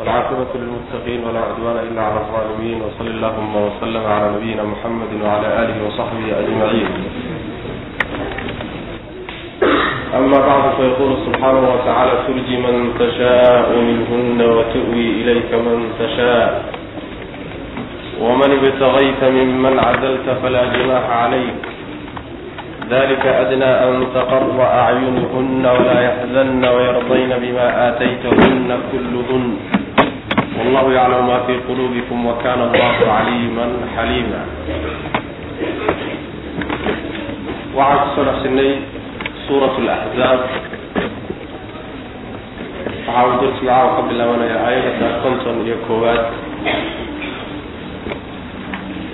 والعاقبة للمتقين ولا عدوان إلا على الظالمين وصل اللهم وسلم على نبينا محمد وعلى آله وصحبه أجمعين أما بعد فيقول سبحانه وتعالى ترجي من تشاء منهن وتؤوي إليك من تشاء ومن ابتغيت ممن عزلت فلا جناح عليك ذلك أدنى أن تقر أعينهن ولا يحزن ويرضين بما آتيتهن كلهن wallahu yaclamu ma fii quluubikum wa kana allahu caliiman xaliima waxaan ku soo dhex sinay laxzaab waxaa uu darsiga caawa ka bilaabanaya aayadda konton iyo koowaad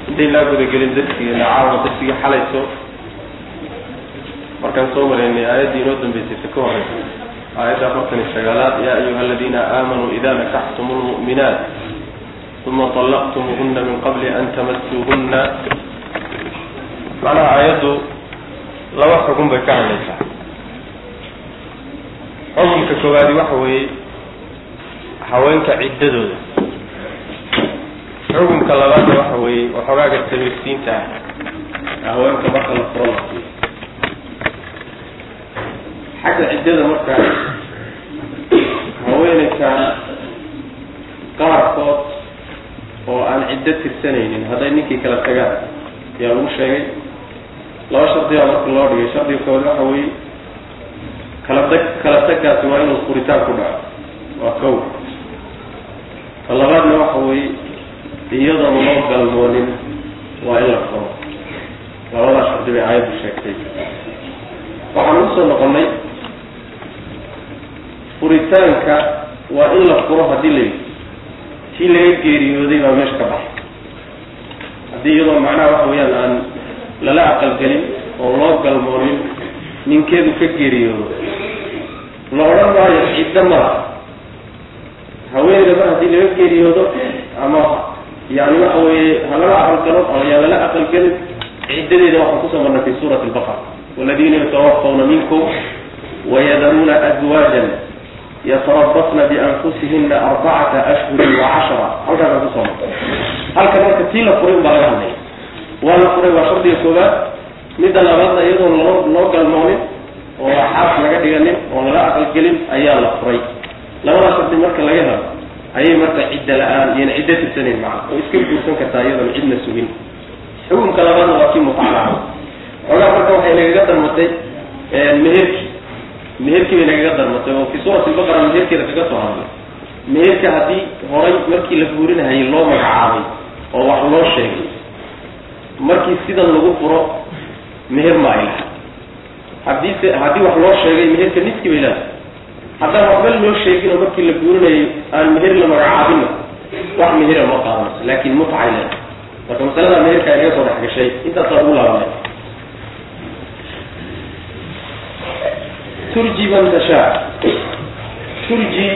intay laa gudagelin darsigeena caawa darsigii xalayso markaan soo maraynay aayaddii inoo dambaysaysa ka horeysa aayadda afartan iyo sagaalaad yaa ayuha aladiina aamanuu ida nakaxtum lmu'minaat uma طallaqtumuhuna min qabli an tamasuuhuna macnaha aayaddu laba xukun bay ka hadlaysaa xukunka koowaadi waxa weeye haweenka ciddadooda xukunka labaadna waxa weeye waxoogaaga tamirsiinta ah haweenka marka la furo la siiyo xagga ciddada marka haweeneyka qaarkood oo aan ciddo tirsanaynin. Hadday ninkii kala tagaan ayaa lagu sheegay. Laba shardigaa marka loo dhigay. Shardiga koowaad waxa weeye kala tag kala tagaasi waa inuu furitaan ku dhaco. Waa kow. Ka labaadna waxa weeye iyadoon loo galmoonin waa in la furo. Labadaa shardi bay aayaddu sheegtay. Waxaan u soo noqonay furitaanka waa in la furo haddii la yidhi. Tii laga geeriyooday baa meesha ka baxay. Haddii iyadoo macnaha waxa weeyaan aan lala aqalgelin oo loo galmoonin ninkeedu ka geeriyoodo la odhan maayo ciddo mala haweeneyda mar haddii laga geeriyoodo ama yani waxa weeye ha lala aqalgalo ama yaan lala aqalgelin ciddadeeda waxaan ku soo marnay fi suurati albaqara waladiina yatawafawna minkum wayadaruuna azwaajan yatarabasna bianfusihina arbacata ashhurin wa cashara. Halkaasaan ku soo martay. Halka marka tii la furay unbaa laga hadlaya waa la furay waa shardiga koobaad midda labaadna iyadoon loo loo galmoonin oo xaas laga dhiganin oo lala aqalgelin ayaa la furay. Labadaa shardi marka laga helo ayay marka cidda la'aan iyana ciddo tirsanayn maca oo iska guursan kartaa iyadoon cidna sugin. Xukunka labaadna waa kii mutacalaca xoogaa marka waxay nagaga darmatay meherki meherkii bay nagaga darmatay oo fi suurati albaqara meherkeeda kaga soo hadlay. Meherka haddii horay markii la guurinahayay loo magacaabay oo wax loo sheegay markii sidan lagu furo meher ma ay laha haddii se haddii wax loo sheegay meherka niski bay leedahay. Haddaan waxba loo sheegin markii la guurinayay aan meher la magacaabinna wax mehera ma qaadanayso laakin mutcay leedahay. Marka masalada meherka ay naga soo dhex gashay intaasaa ugu laabanay turji man tashaa turji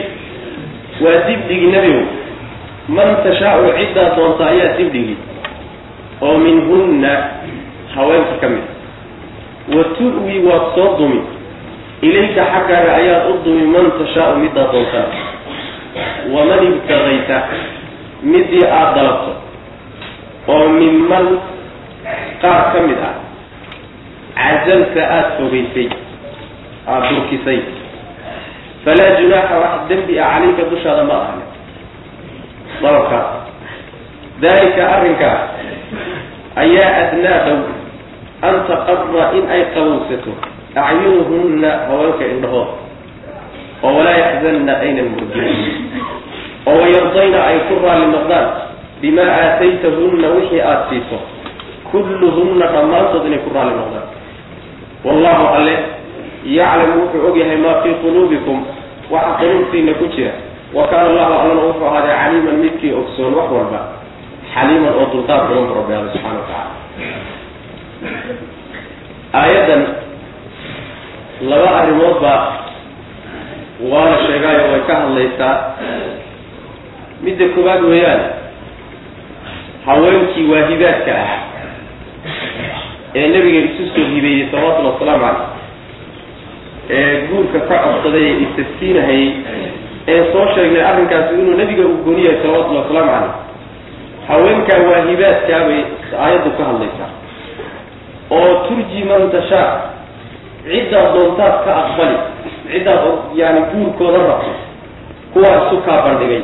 waa dibdhigi nebigu. Man tashaau ciddaa doonta ayaa dibdhigi. Oo minhunna haweenka ka mid. Wa tu'wi waad soo dumi. Ilayka xaggaaga ayaad u dumi man tashaau middaa doontaa. Waman ibtagayta midii aada dalabto. Oo minman qaar ka mid ah. Cazalta aada fogeysay aada durkisay falaa junaaxa wax dembi ah calayka dushaada ma ahani dalabkaas dalika arrinkaa ayaa adnaa dow an taqara in ay qabowsato. Acyunuhunna haweenka indhahood oo walaa yaxzanna aynan murgin oo wayardayna ay ku raalli noqdaan. Bimaa aataytahunna wixii aada siiso. Kulluhunna dhammaantood inay ku raalli noqdaan. Wallahu alle yaclamu wuxuu ogyahay maa fii quluubikum waxa quluubtiina ku jira. Wa kaana allahu allana wuxuu ahaaday caliiman midkii ogsoon wax walba xaliiman oo dulqaad badan bu rabbi alla subxana wa tacaala. Aayaddan laba arrimood baa waana sheegaayo way ka hadlaysaa. Midda koowaad weeyaan haweenkii waahibaadka ah ee nabiga isu soo hibeeyey salawatullhi wasalaamu caleyh ee guurka ka codsaday ee istasiinahayey ee soo sheegnay arrinkaasi inuu nebiga uu gooni yahay salawatullahi wasalaamu caleyh haweenkaa waahibaadkaa bay aayaddu ka hadlaysaa. Oo turji man tashaa ciddaad doontaad ka aqbali ciddaad yani guurkooda rabto kuwaa isu kaa bandhigay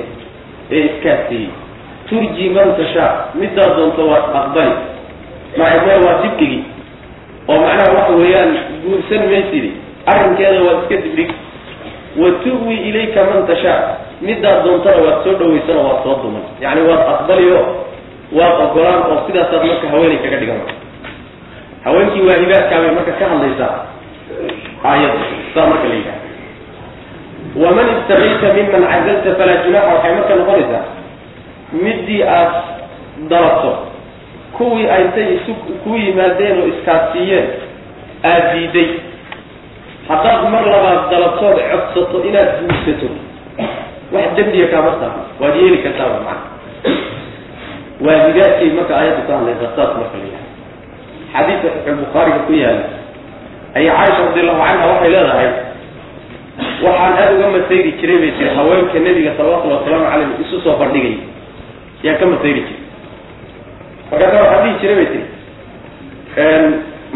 ee iskaasiiyey turji man tashaa middaad doonto waad aqbali maame waa dibdhigi oo macnaha waxa weeyaan guursan maysidi arrinkeeda waad iska dibdhig wa tu'wi ilayka man tashaa. Middaad doontana waad soo dhawaysana waad soo duman. Yacni waad aqbali oo waad ogolaan oo sidaasaad marka haweenay kaga dhigan. Haweenkii waahibaadkaa bay marka ka hadlaysaa. Aayadda saa marka la yidhaha waman istaqayta miman cazalta falaa junaaxa waxay marka noqonaysaa middii aad dalabto kuwii ayntay isu ku yimaadeen oo iskaasiiyeen aada diiday haddaad mar labaad dalabtood codsato inaad guursato wax dembiya kaama taha waad yeeli kartaaba macana waahibaadkay marka aayaddu ka hadlaysaa saas marka la yidhaha xadiidka saxiixulbukhaariga ku yaalla ayaa caaisha radiallahu canha waxay leedahay waxaan aada uga masayri jiray bay tiri haweenka nebiga salawatullhi wasalaamu caleyh isu soo bandhigay yaan ka masayri jiray. Markaasa waxaan dhihi jiray bay tiri.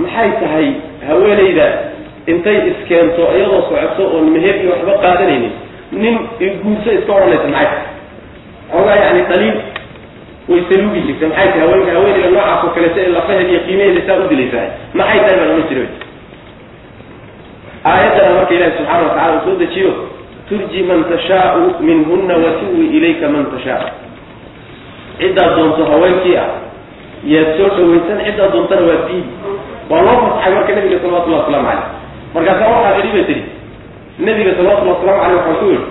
Maxay tahay haweeneyda intay iskeento iyadoo socoto oon meher iyo waxba qaadanaynin. Nin guurso iska odhanaysa maxay? Xoogaa yani dhaliil way saluugi jirta maxay tahay? Haweenka haweeneyda noocaas oo kaleeto ee lafaheed iyo qiimaheeda saa u dilaysaa. Maxay tahay baan ohan jiray aayaddana marka ilahi subxaana watacala uu soo dejiyo turji man tashaau minhuna wa tuwi ilayka man tashaa ciddaad doonto haweenkii ah yaad soo dhawaysan ciddaad doontana waa diidi waa loo fasaxay marka nabiga salawatullahi waslamu caleyh markaasaa waxaa idhi bay tihi nabiga salawatullahi waslamu caleyh waxaan ku yidhi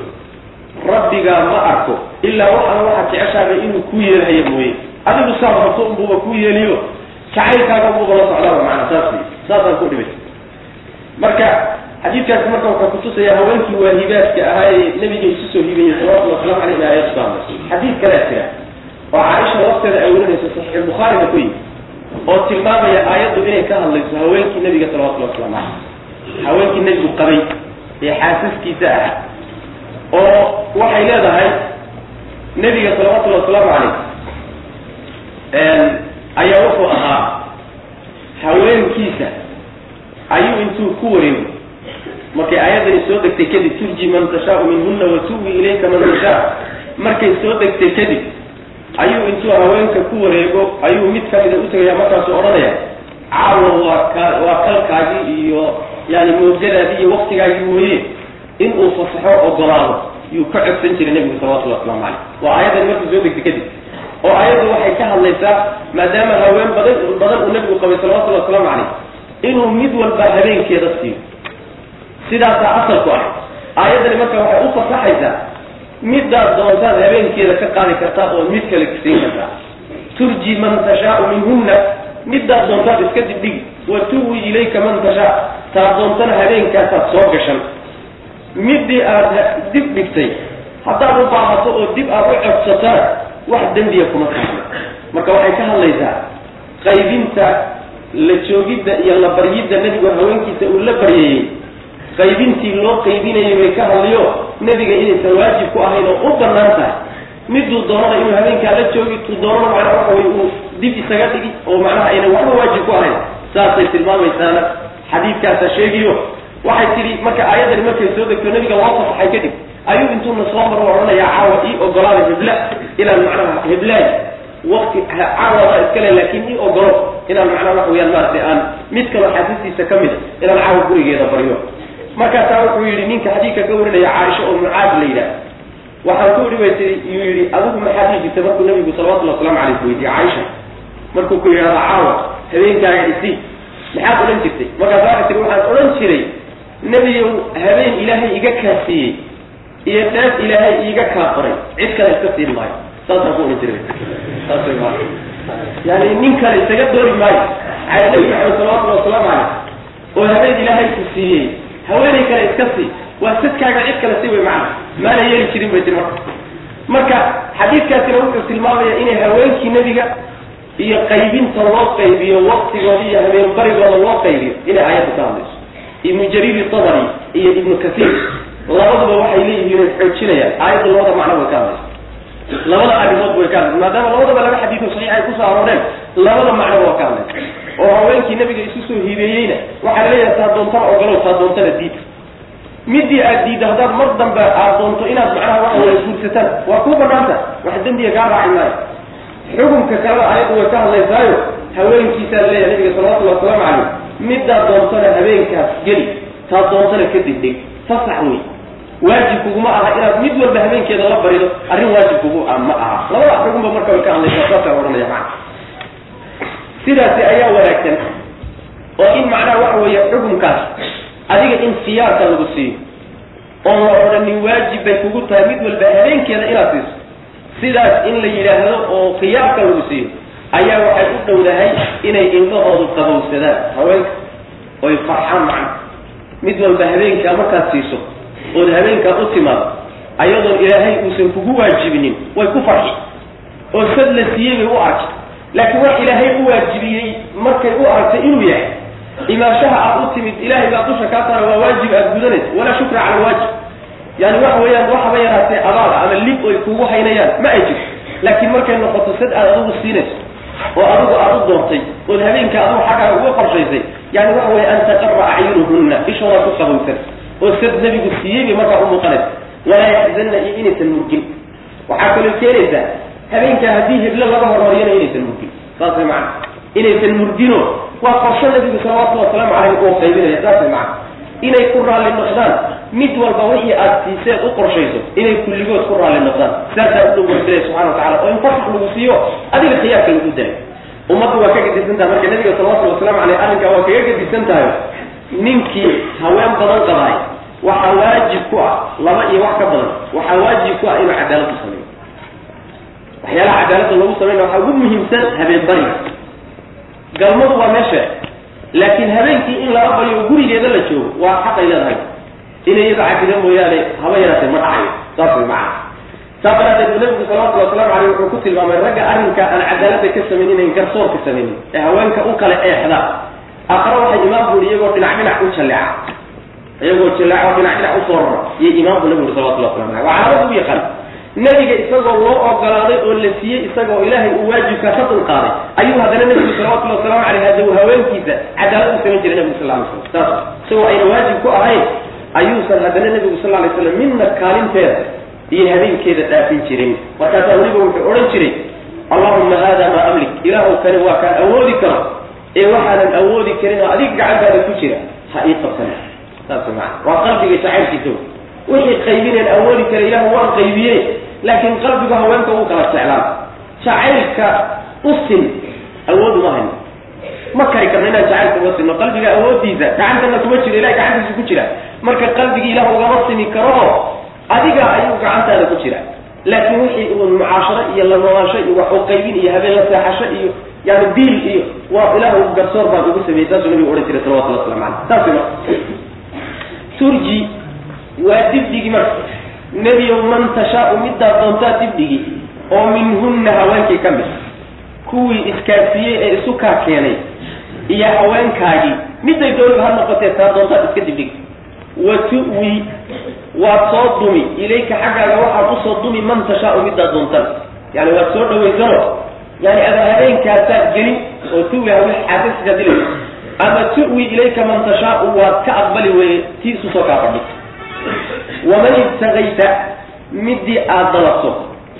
rabbigaa ma arko ilaa waxaana waxaad jeceshaabay inuu ku yeelhaya mooye. Adigu saa rabto unbuuba ku yeeliyo jacaylkaaga unbuuba la socdaaba macana saas saasaan ku dhibay marka xadiidkaasi marka wuxuu kutusaya haweenkii waahibaadka ahaa ee nabiga isu soo hibayay salawatulli waslamu aleyh in aayad saamay xadiid kalea jira oo caaisha lafteeda ay warinayso saxiixulbukhaariga ku yimi oo tilmaamaya aayaddu inay ka hadlayso haweenkii nabiga salawatullahi waslamu caleyh haweenkii nebigu qabay ee xaasaskiisa ah oo waxay leedahay nebiga salawatullahi wasalaamu caleyh ayaa wuxuu ahaa haweenkiisa. Ayuu intuu ku wareego markay aayaddani soo degtay kadib turji man tashaau minhuna wa tuwi ilayka man tashaa markay soo degtay kadib ayuu intuu haweenka ku wareego ayuu mid kamida utagaya markaasuu odhanaya caawa waa ka waa kalkaagii iyo yani mawjadaadii iyo waktigaagii mooye inuu fasaxo ogolaado yuu ka codsan jiray nebigu salawatullahi waslamu caleyh waa aayaddani markay soo degtay kadib. Oo aayaddu waxay ka hadlaysaa maadaama haween badan badan uu nebigu qabay salawatullahi waslamu caleyh inuu mid walba habeenkeeda siiyo. Sidaasaa asalku ah aayaddani marka waxay u fasaxaysaa middaad doontaad habeenkeeda ka qaadi kartaa oo mid kale siin kartaa. Turji man tashaau minhunna middaad doontaad iska dibdhigi wa tuwi ilayka man tashaa taad doontana habeenkaasaad soo gashan middii aad dib dhigtay haddaad u baahato oo dib aad u codsatana wax dembiya kuma taalo marka waxay ka hadlaysaa qaybinta la joogidda iyo la baryidda nebigu haweenkiisa uu la baryeeyey qaybintii loo qaybinayay bay ka hadliyo nebiga inaysan waajib ku ahayn oo u bannaan tahay miduu doonana inuu habeenkaa la joogi tuu doonana macnaa waxa way uu dib isaga dhigi oo macnaha aynan waxba waajib ku ahayn saasay tilmaamaysaana xadiidkaasa sheegiyo. Waxay tidhi marka aayaddani markay soo degto nebiga loo fasaxay kadib. Ayuu intuuna soo maro odhanayaa caawa ii ogolaada hebla inaan macnaha heblaay wakti caawada iskale laakiin ii ogolo inaan macnaha waxa weyaan maaragtay aan mid kaloo xaasistiisa ka mid a inaan caawa gurigeeda baryo. Markaasaa wuxuu yidhi ninka xadiidka ka warinaya caaisha oo mucaad la yidhaah. Waxaan ku idhi bay tii yuu yidhi adigu maxaad dhihi jirtay markuu nabigu salawatullhi waslamu caleyh weydiye caaisha. Markuu ku yidhahda caawa habeenkaaga isi maxaad odhan jirtay? Markaasa waxay tii waxaan odhan jiray nebiyow habeen ilaahay iga kaasiiyey iyo dheef ilaahay iiga kaafaray. Cid kale iska siin maayo. Saasaan ku odhan jiray. Saas maa yani nin kale isaga doori maayo. Cala nabi maxamed salawatullhi wasalaamu caleyh oo habeen ilaahay ku siiyey. Haweenay kale iska sii. Waa sadkaaga cid kale sii way macana maana yeeli jirin bay tiri marka marka xadiidkaasina wuxuu tilmaamaya inay haweenkii nebiga iyo qaybinta loo qaybiyo waktigooda iyo habeen barigooda loo qaybiyo inay aayadda ka hadlayso ibnu jariir itabari iyo ibnu kasiir labaduba waxay leeyihiin ay xoojinayaan aayadda labada macno way ka hadlaysa labada arrimood way ka hadlaysa maadaama labadaba laba xadiido saxiix ay ku soo arooreen labada macnoba waa ka hadlaysa oo haweenkii nabiga isu soo hibeeyeyna waxaa la leeyahay taa doontana ogolow taa doontana diid. Midii aad diiddo haddaad mar dambe aad doonto inaad macnaha waxa waya guursataan waa kuu banaanta wax dembiga kaa raaci maayo xukunka kalena ayaddu way ka hadlaysaayo haweenkiisaa leeyahay nabiga salawatullhi wasalaamu calayh middaad doontana habeenkaas geli taa doontana ka degdeg fasax wey waajib kuguma aha inaad mid walba habeenkeeda la barido arrin waajib kugu ah ma aha. Labada xukunba marka way ka hadlaysaa saasaan odhanaya macana sidaasi ayaa wanaagsan oo in macnaha waxa weeye xukunkaas adiga in siyaarka lagu siiyo oon la odhanin waajib bay kugu tahay mid walba habeenkeeda inaad siiso sidaas in la yidhaahdo oo khiyaarka lagu siiyo ayaa waxay u dhowdahay inay indhahoodu qabowsadaan. Haweenka oy farxaan macna mid walba habeenkaa markaad siiso ood habeenkaa u timaado ayadoon ilaahay uusan kugu waajibinin way ku farxi. Oo sad la siiyey bay u arkay laakiin wax ilaahay u waajibiyey markay u aragtay inuu yahay imaanshaha aad u timid ilahay baa dusha kaa saara waa waajib aad gudanaysa walaa shukra cala alwaajib yani waxa weeyaan waxaba yaraatee abaal ama lib oy kugu haynayaan ma ay jirto. Laakiin markay noqoto sad aad adigu siinayso oo adigu aad u doontay ood habeenka adigu xaggaa uga qorshaysay yani waxa weye an taqara acyunuhunna ishooda ku qabowsan oo sad nebigu siiyey bay markaa u muuqanaysa. Walaa yaxzanna iyo inaysan murgin. Waxaa kaloo keenaysaa habeenkaa haddii heblo laga hormariyana inaysan murgin. Saas way macana inaysan murgino. Waa qorsho nabigu salawatullhi wasalaamu caleyh oo qaybinaya saas way macana inay ku raalli noqdaan. Mid walba wixii aad siiseed u qorshayso inay kulligood ku raalli noqdaan. Saasaa u dhow warsilay subxana watacala oo in fasax lagu siiyo adiga khiyaarka lagu daray ummaddu waa ka gedisan tahay marka nabiga salawatullhi wasalaamu caleyh arrinkaa waa kaga gedisan tahay ninkii haween badan qabaay waxaa waajib ku ah laba iyo wax ka badan. Waxaa waajib ku ah inuu cadaalad u sameeyo. Waxyaalaha cadaaladda lagu sameynaya waxaa ugu muhiimsan habeen bariga galmadu waa meesha laakiin habeenkii in lala baryo oo gurigeeda la joogo waa xaqay leedahay inay iyada cafida mooyaane haba yaraatee ma dhacayo saas way macana saa daraadeed bu nabigu salawatullhi waslamu caleyh wuxuu ku tilmaamay ragga arrinka aan cadaaladda ka samaynin inayn garsoorka samaynin ee haweenka u kale eexda aqra waxay imaam buuri iyagoo dhinac dhinac u jalleeca iyagoo jallaaco dhinac dhinac u soo rara iyo imaamku nabigu uri salawatullah waslamu aleyh waa calaamad u yaqaan nebiga isagoo loo ogolaaday oo la siiyey isagoo ilaahay uu waajibka ka dulqaaday ayuu haddana nebigu salawatullhi waslamu caleyh hadda uu haweenkiisa cadaalad u samayn jiray nebigu sal lay slam saas isagoo ayna waajib ku ahayn ayuusan haddana nebigu sal lay slam midna kaalinteeda iyo habeenkeeda dhaafin jirin. Markaasaa weliba wuxuu odhan jiray allahuma hada maa amlik. Ilaahu kani waa kaan awoodi karo ee waxaanan awoodi karin oo adiga gacantaada ku jira ha ii qabsana saas waa qalbiga jacaylkiisa. Wixii qaybineen awoodi kara ilaahu waan qaybiye laakiin qalbigu haweenka uu kala jeclaan jacaylka usin awood uma hayno ma kari karno inaan jacaylka uga sinno qalbiga awoodiisa gacantana kuma jiro ilahay gacantiisa ku jira. Marka qalbigii ilah ugama simi karo adiga ayuu gacantaada ku jira. Laakiin wixii mucaasharo iyo lamawaansho iyo wax u qaybin iyo habeen la seexasho iyo yani biil iyo waa ilaahu garsoor baan ugu sameeyey saasuu nabigu odhan jiray salawatullah waslamu caleyh saas marka turji waa dibdhigi marka nebiyow man tashaau middaad doontaa dibdhigi oo minhunna haweenkii ka mid kuwii iskaafiyey ee isu kaa keenay iyo haweenkaagii midday dooniba ha noqotee taa doontaad iska dibdhigi wa tu'wi waad soo dumi ilayka xaggaaga waxaad u soo dumi man tashaau middaad doontan yani waad soo dhawaysano yani ada habeenkaasaad gelin oo tuwi hawe xaasasikaa dilaysa ama tu'wi ilayka man tashaau waad ka aqbali weye tii isu soo kaa fadhi waman ibtagayta midii aad dalabto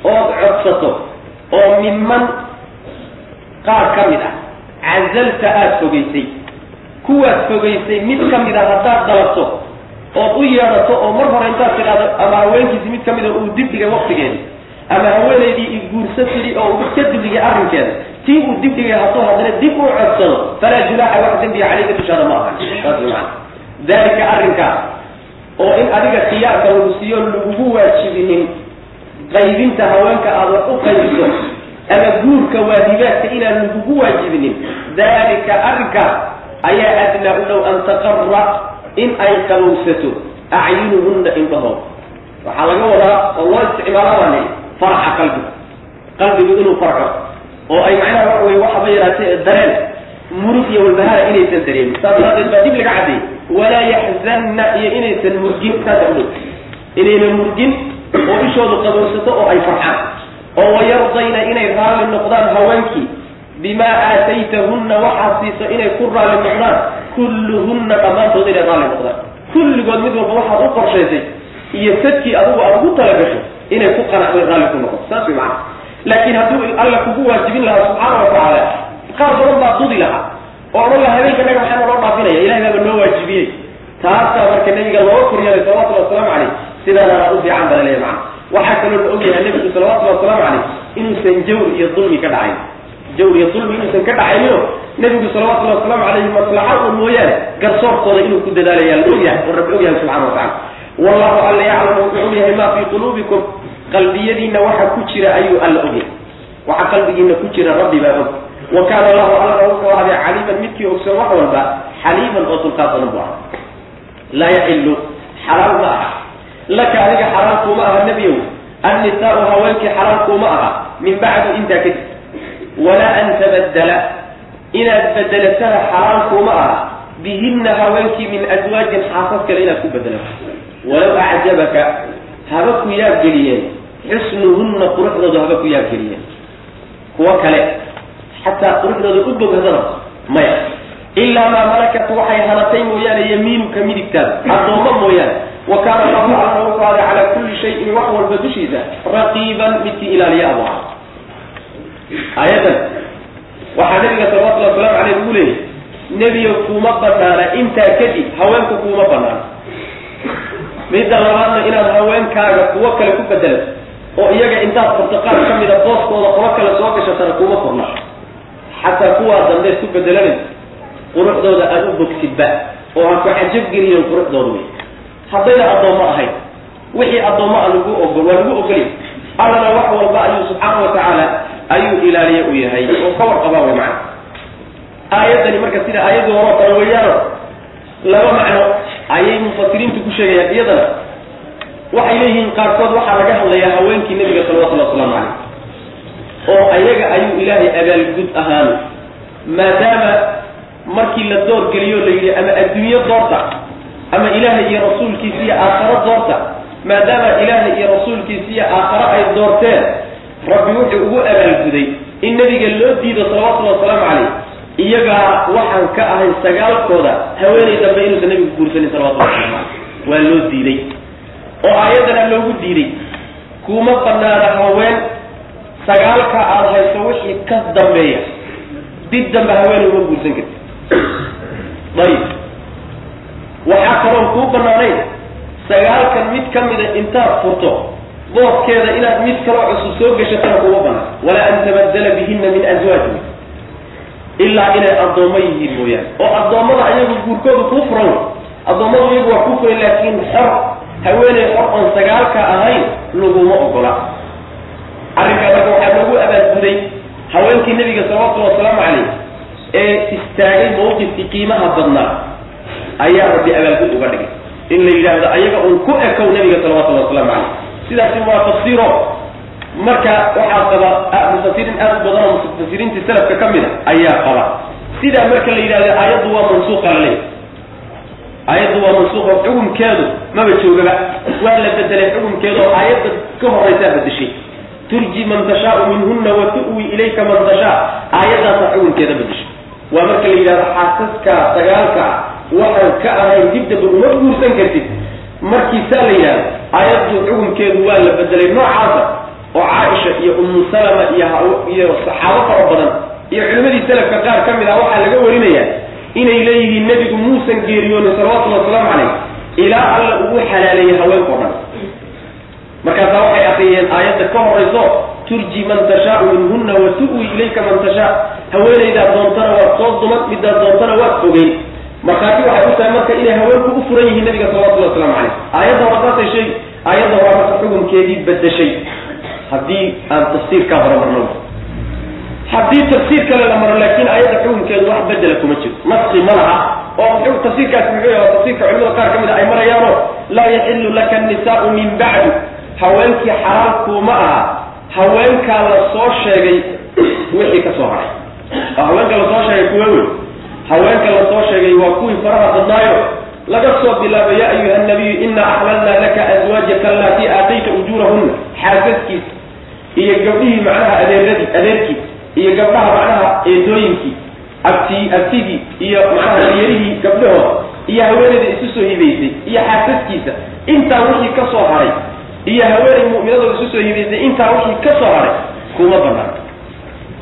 ood codsato oo minman qaar ka mid ah cazalta aada fogaysay kuwaad fogaysay mid ka mid a haddaad dalabto ood u yeedhato oo mar hore intaad tidhaahdo ama haweenkiisi mid ka mida uu dibdhigay waktigeedi ama haweenaydii i guursa tidhi oo uu ka dibdhigay arrinkeeda. Tii uu dibdhigay hadduu haddana dib u codsado falaa junaaxa wax dembiga caleyka dushaada ma ahan saas maana dalika arrinkaa oo in adiga khiyaarka lagu siiyo lagugu waajibinin qaybinta haweenka aada wax u qaybiso ama guurka waajibaadka inaan lagugu waajibinin dalika arrinkaas ayaa adnaa u dhow an taqara in ay qabowsato acyunuhunna indhahood waxaa laga wadaa oo loo isticmaala baa leeyi faraxa qalbiga. Qalbigu inuu farxo oo ay macnaha waxa weye waxaba yaraatee dareen murug iyo walbahaara inaysan dareemin. Saas daraadeed baa dib laga caddeeyey walaa yaxzanna iyo inaysan murgin saasa u dhow inayna murgin oo ishoodu qabowsato oo ay farxaan. oo wayardayna inay raalli noqdaan haweenkii. bimaa aataytahunna waxaad siiso inay ku raalli noqdaan. kulluhunna dhammaantood inay raalli noqdaan. kulligood mid walba waxaad u qorshaysay iyo sadkii adigu aad ugu talagasho inay ku qanacdo raalli ku noqoto saas way macana laakiin hadduu alla kugu waajibin lahaa subxaana watacaala qaar badan baa dudi lahaa oo odhan habeenka naga maxaa naloo dhaafinaya ilahay baaba noo waajibiyey. Taasaa marka nabiga looga koryeelay salawatullhi wasalaamu caleyh sidaana u fiican baa laleeya macana waxaa kaloo la ogyahay nebigu salawatullhi wasalaamu caleyh inuusan jawr iyo dulmi ka dhacayn. Jawr iyo dulmi inuusan ka dhacayno nebigu salawatullahi wasalaamu caleyhi maslaxa un mooyaane garsoorkooda inuu ku dadaalaya la ogyahay oo rabbi ogyahay subxana wa tacala wallahu alla yaclamu wuxuu ogyahay maa fii quluubikum qalbiyadiina waxa ku jira ayuu alla ogyahay. Waxa qalbigiina ku jira rabbi baa og wa kaana allahu allana wuxuu ahday caliiman midkii ogsoon wax walba xaliiman oo dulqaad badan bu aha laa yaxilu xalaal ma aha. Laka adiga xalaal kuuma aha nebiyow. Annisaau haweenkii xalaal kuuma aha min bacdu intaa kadib. Walaa an tabaddala inaad bedelatana xalaal kuuma aha bihinna haweenkii min aswaajin xaasas kale inaad ku bedelato walow acjabaka haba ku yaabgeliyeen xusnuhunna quruxdooda haba ku yaabgeliyeen kuwo kale xataa quruxdooda u bog hadana maya. Ilaa maa malakat waxay hanatay mooyaane yamiinuka midigtaada. Addoommo mooyaane. Wa kaana allahu allana wuxuu aday calaa kulli shayin wax walba dushiisa raqiiban midkii ilaaliya abu ah aayadan waxaa nabiga salawatullhi wasalaamu caleyh ugu leeyay nebiga kuuma banaana intaa kadib haweenku kuuma banaana. Midda labaadna inaad haweenkaaga kuwo kale ku bedelato oo iyaga intaad farto qaar ka mida booskooda qolo kale soo gashatana kuuma furna xataa kuwaa dambeed ku bedelanaysa quruxdooda aada u bogsidba oo ha ku cajabgeliyen quruxdooda wey haddayna addoommo ahayn wixii addoommo a lagu ogol waa lagu ogolya allana wax walba ayuu subxaana wa tacaala ayuu ilaaliye u yahay oo ka warqabaa way macna aayaddani marka sida aayaddii horoo kale weeyaano laba macno ayay mufasiriintu ku sheegayaan iyadana. Waxay leeyihiin qaarkood waxaa laga hadlayaa haweenkii nebiga salawatullhi wasalaamu caleyh oo ayaga ayuu ilaahay abaalgud ahaan maadaama markii la door geliyo la yidhi ama adduunyo doorta ama ilaahay iyo rasuulkiisa iyo aakharo doorta maadaama ilaahay iyo rasuulkiisa iyo aakharo ay doorteen rabbi wuxuu ugu abaalguday in nebiga loo diido salawatullhi wasalaamu caleyh iyagaa waxaan ka ahayn sagaalkooda haweenay dambe inuusan nebigu guursanin salawatullahi waslamu caleyh waa loo diiday. Oo aayadana loogu diiday. Kuma banaana haween sagaalka aada hayso wixii ka dambeeya dib dambe haweenay uma guursan karti ayib waxaa kaloon kuu banaanayn sagaalkan mid ka mida intaad furto booskeeda inaad mid kaloo cusub soo gashatana kuma banaan walaa an tabaddala bihina min aswaajin ilaa inay addoommo yihiin mooyaane. Oo addoommada ayagu guurkooda kuu furan. Addoommadu iyagu waa kuu furan laakiin xor haweeney xor oon sagaalka ahayn laguma ogola arrinkaa marka waxaa loogu abaalguday haweenkii nebiga salawatullhi wasalaamu caleyh ee istaagay mawqifkii qiimaha badnaa ayaa rabbi abaalgud uga dhigay. In la yidhaahdo ayaga uun ku ekow nebiga salawatullahi wasalaamu caleyh sidaasi waa tafsiiro. Marka waxaa qaba mufasiriin aad u badan oo mufasiriintii salafka ka mid a ayaa qaba. Sidaa marka la yidhahdo aayaddu waa mansuuqa la leeyahy aayaddu waa mansuuq oo xukumkeedu maba joogaba. Waa la bedelay xukumkeeda oo aayadda ka horaysaa bedeshay turji man tashaau minhuna wa tu'wi ilayka man tashaa. Aayaddaasaa xukumkeeda bedeshay waa marka la yidhahdo xaasaska sagaalka waxaan ka ahayn dibdaba uma guursan kartid. Markii saa la yidhahdo aayaddu xukumkeedu waa la bedelay noocaasa oo caaisha iyo umu salama iyo iyo saxaabo fara badan iyo culimadii salafka qaar ka mid ah waxaa laga warinayaa inay leeyihiin nebigu muusan geeriyoonin salawatullhi wasalaamu caleyh ilaa alla ugu xalaaleeyey haweenka o dhan markaasaa waxay akriyeen aayadda ka horayso turji man tashaau minhuna wa tu'wi ilayka man tashaa haweenaydaad doontana waad soo duman midaad doontana waad fogeyn markhaati waxay u tahay marka inay haweenku u furan yihiin nabiga salawatullahi waslamu caleyh aayadda hore saasay sheegi aayadda hore marka xukunkeedii bedeshay haddii aan tafsiirkaa hore marno haddii tafsiir kale la maro laakiin aayadda xukunkeedu wax bedela kuma jiro. Naski ma laha. Oo tafsiirkaasi muxuu yahay? Tafsiirka culimada qaar ka mid a ay marayaano laa yaxilu laka annisaau min bacdu haweenkii xalaal kuuma aha. Haweenkaa la soo sheegay wixii ka soo haray. Haweenka la soo sheegay kuwa wey haweenka la soo sheegay waa kuwii faraha badnaayo. Laga soo bilaabo yaa ayuha nabiyu ina axlalnaa laka aswaajaka allatii aatayta ujuurahunna xaasaskiisa iyo gabdhihii macnaha adeeradii adeerkiis iyo gabdhaha macnaha eedooyinkii abti abtigii iyo macnaha diyarihii gabdhahooda iyo haweeneyda isu soo hibaysay. Iyo xaasaskiisa intaa wixii ka soo haray iyo haweeney mu'minadooda isu soo hibaysay intaa wixii ka soo haray kuma banaan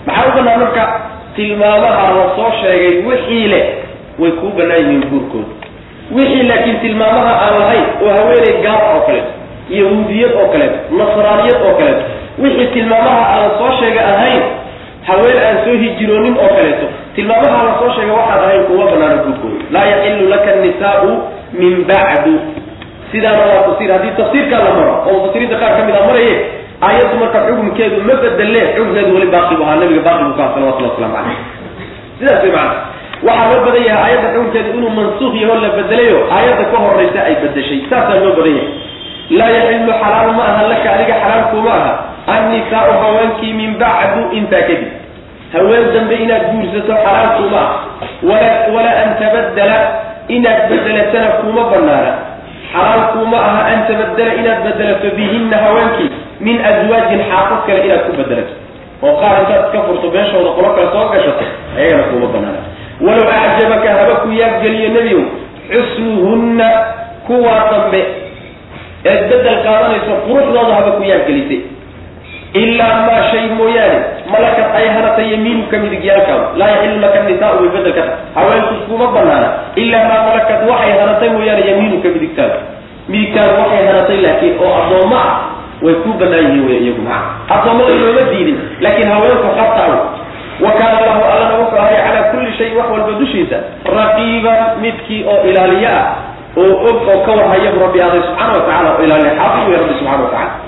maxaa u banaan marka? Tilmaamaha la soo sheegay wixii leh way kuu banaan yihiin guurkooda. Wixii laakiin tilmaamaha aan lahayn oo haweeney gaar oo kaleeto yahuudiyad oo kaleeto nasraaniyad oo kaleeto wixii tilmaamaha aan la soo sheegay ahayn haween aan soo hijiroonin oo kaleeto tilmaamaha la soo sheegay waxaad ahayn kuma banaano guurkooda. Laa yaxilu laka annisaau min bacdu sidaana waa haddii tafsiirkaa la maro oo mufasiriinta qaar ka mid a maraye aayaddu marka xukunkeedu ma bedelle xukunkeedu weli baaqi bu ahaa nabiga baaqi bu ka salawatullah waslamu caleyh sidaas way macana waxaa loo badan yahay aayadda xukunkeedu inuu mansuuq yaho la bedelayo aayadda ka horeysa ay bedeshay saasaa loo badan yahay. Laa yaxilu xalaal ma aha laka adiga xalaalkuma aha. Annisaau haweenkii min bacdu intaa kadib. Haween dambe inaad guursato xalaalkuma ah wala walaa an tabadala inaad bedelatana kuma banaana xalaal kuma aha an tabadala inaad bedelato bihinna haweenkii min aswaajin xaafad kale inaad ku bedelato oo qaar intaad iska furto beeshooda qolo kale soo gashato ayagana kuma banaana. walow acjabaka haba ku yaabgeliyo nebigow xusnuhunna kuwaa dambe. eed bedel qaadanayso quruxdooda haba ku yaabgelisay ilaa maa shay mooyaane malakad ay hanatay yamiinuka midigyaalkaada laa yaxilu laka nisaau way haweenku kuma banaana ilaa maa malakad waxay hanatay mooyaane yamiinuka midigtaada midigtaada waxay hanatay laakiin oo addoommo ah way ku banaan yihiin wey iyagu maca addoommada looma diidin laakiin haweenku qabtaa wa kaana allahu allana wuxuu ahay calaa kulli shay wax walba dushiisa raqiiban midkii oo ilaaliye ah oo og oo ka warhayabu rabbi aday subxaana wa tacala oo ilaaliya xaafid wey rabbi subxana wa tacala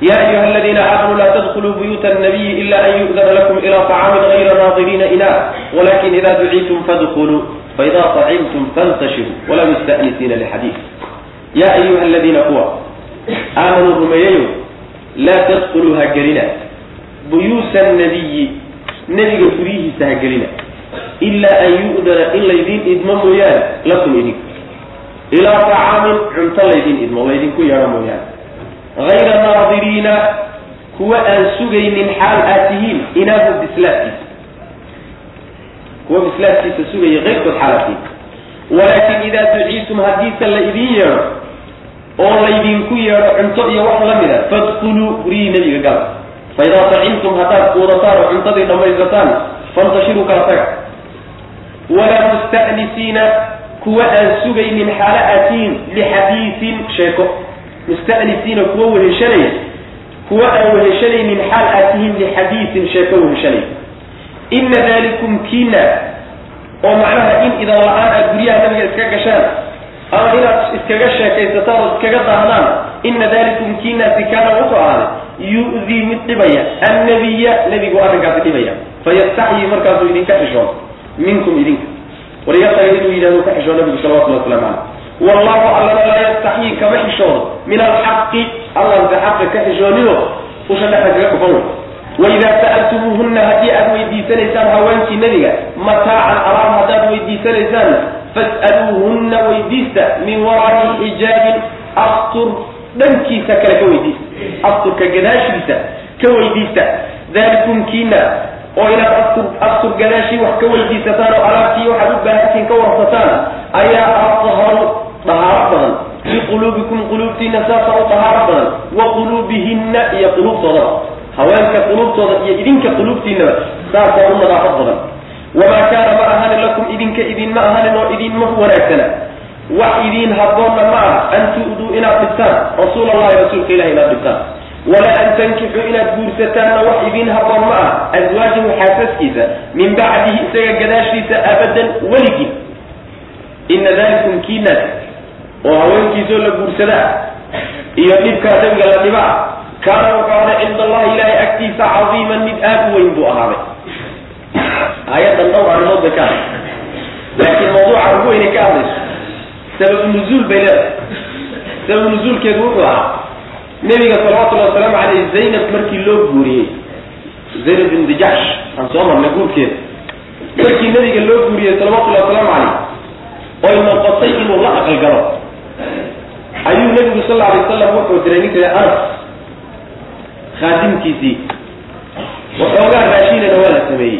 ya ayuha aladiina aamanuu laa tadkuluu buyuuta nabiyi ila an yu'dana lakum ila طacaamin غayra naadiriina ina walakin ida duciitum fadkuluu faida acimtum fantashiru wala musta'nisiina lxadiid ya ayuha aladiina kuwa aamanuu rumeeyayo laa tadkuluu ha gelina buyuuta nabiyi nebiga guryihiisa ha gelina ilaa an yu'dana in laydiin idmo mooyaane lakum idinka ilaa acaamin cunto laydin idmo laydinku yeedho mooyaane hayra naadiriina kuwa aan sugaynin xaal aad tihiin inaahu bislaadkiisa kuwa bislaadkiisa sugaya keyrkood xaal walaakin idaa duciitum haddiise la idin yeedho oo laydinku yeedho cunto iyo wax la mida fadkuluu guryihii nebiga gala fa idaa tacimtum haddaad quudataan oo cuntadii dhammaysataan fantashiruu kala taga walaa musta'nisiina kuwa aan sugaynin xaalo aad tihiin lixadiisin sheeko musta'nisiina kuwa weheshanaya kuwa aan weheshanaynin xaal aad tihiin sheeko weheshanaya ina dalikum kiina oo macnaha in idan la'aan aad guryaha nabiga iska gashaan ama inaad iskaga sheekaysataan oo iskaga daahdaan ina dalikum kiinaasi kaana wuxuu ahaaday yu'dii mid dhibaya annabiya nebigu arrinkaasi dhibaya. Fayastaxyii markaasuu idinka xishoon minkum idinka. Waryasaga inuu yidhahdo ka xishoo nabigu salawatullah waslamu caleyh wallahu allana laa yastaxyii kama xishoodo min alxaqi allanse xaqa ka xishoonido usha dhexda kaga dhufan waidaa sa'altumuuhunna haddii aad weydiisanaysaan haweenkii nebiga mataacan alaab haddaad weydiisanaysaanna fas'aluuhunna weydiista min waraai xijaabin astur dhankiisa kale ka weydiista. Asturka gadaashiisa ka weydiista. Dalikum kiina oo inaad astur astur gadaashii wax ka weydiisataan oo alaabtii waxaad u baahantiin ka warsataan ayaa liquluubikum quluubtiina saasa u dahaaro badan. Wa quluubihinna iyo quluubtoodaba haweenka quluubtooda iyo idinka quluubtiinaba saasaa u nadaafad badan. Wamaa kaana ma ahanin lakum idinka idinma ahanin oo idinma wanaagsana. Wax idiin habboonna ma aha. An tu'duu inaad dhibtaan. Rasuul allahi rasuulka ilahi inaad dhibtaan. Walaa an tankixuu inaad guursataanna wax idiin habboon ma aha. Aswaajahu xaasaskiisa. Min bacdihi isaga gadaashiisa abadan weligii. Ina dalikum kiinaas oo haweenkiisoo la guursadaa iyo dhibkaa nabiga la dhibaa kaana wuxuu ahday cinda allahi ilaahay agtiisa cadiiman mid aada u weyn buu ahaaday. Aayaddan dhowr arrimood bay ka hadlaysa. Laakiin mawduuca ugu weynay ka hadlayso sababu nuzuul bay leedahay. Sababu nuzuulkeedu wuxuu ahaa nebiga salawatullahi wasalaamu caleyh zaynab markii loo guuriyey zaynab binti jaxsh aan soo marnay guurkeeda. Markii nebiga loo guuriyey salawatullahi wasalaamu caleyh oy noqotay inuu la aqalgalo ayuu nebigu sal alay wasalam wuxuu diray ninka anas khaadimkiisii waxoogaa raashinana waa la sameeyey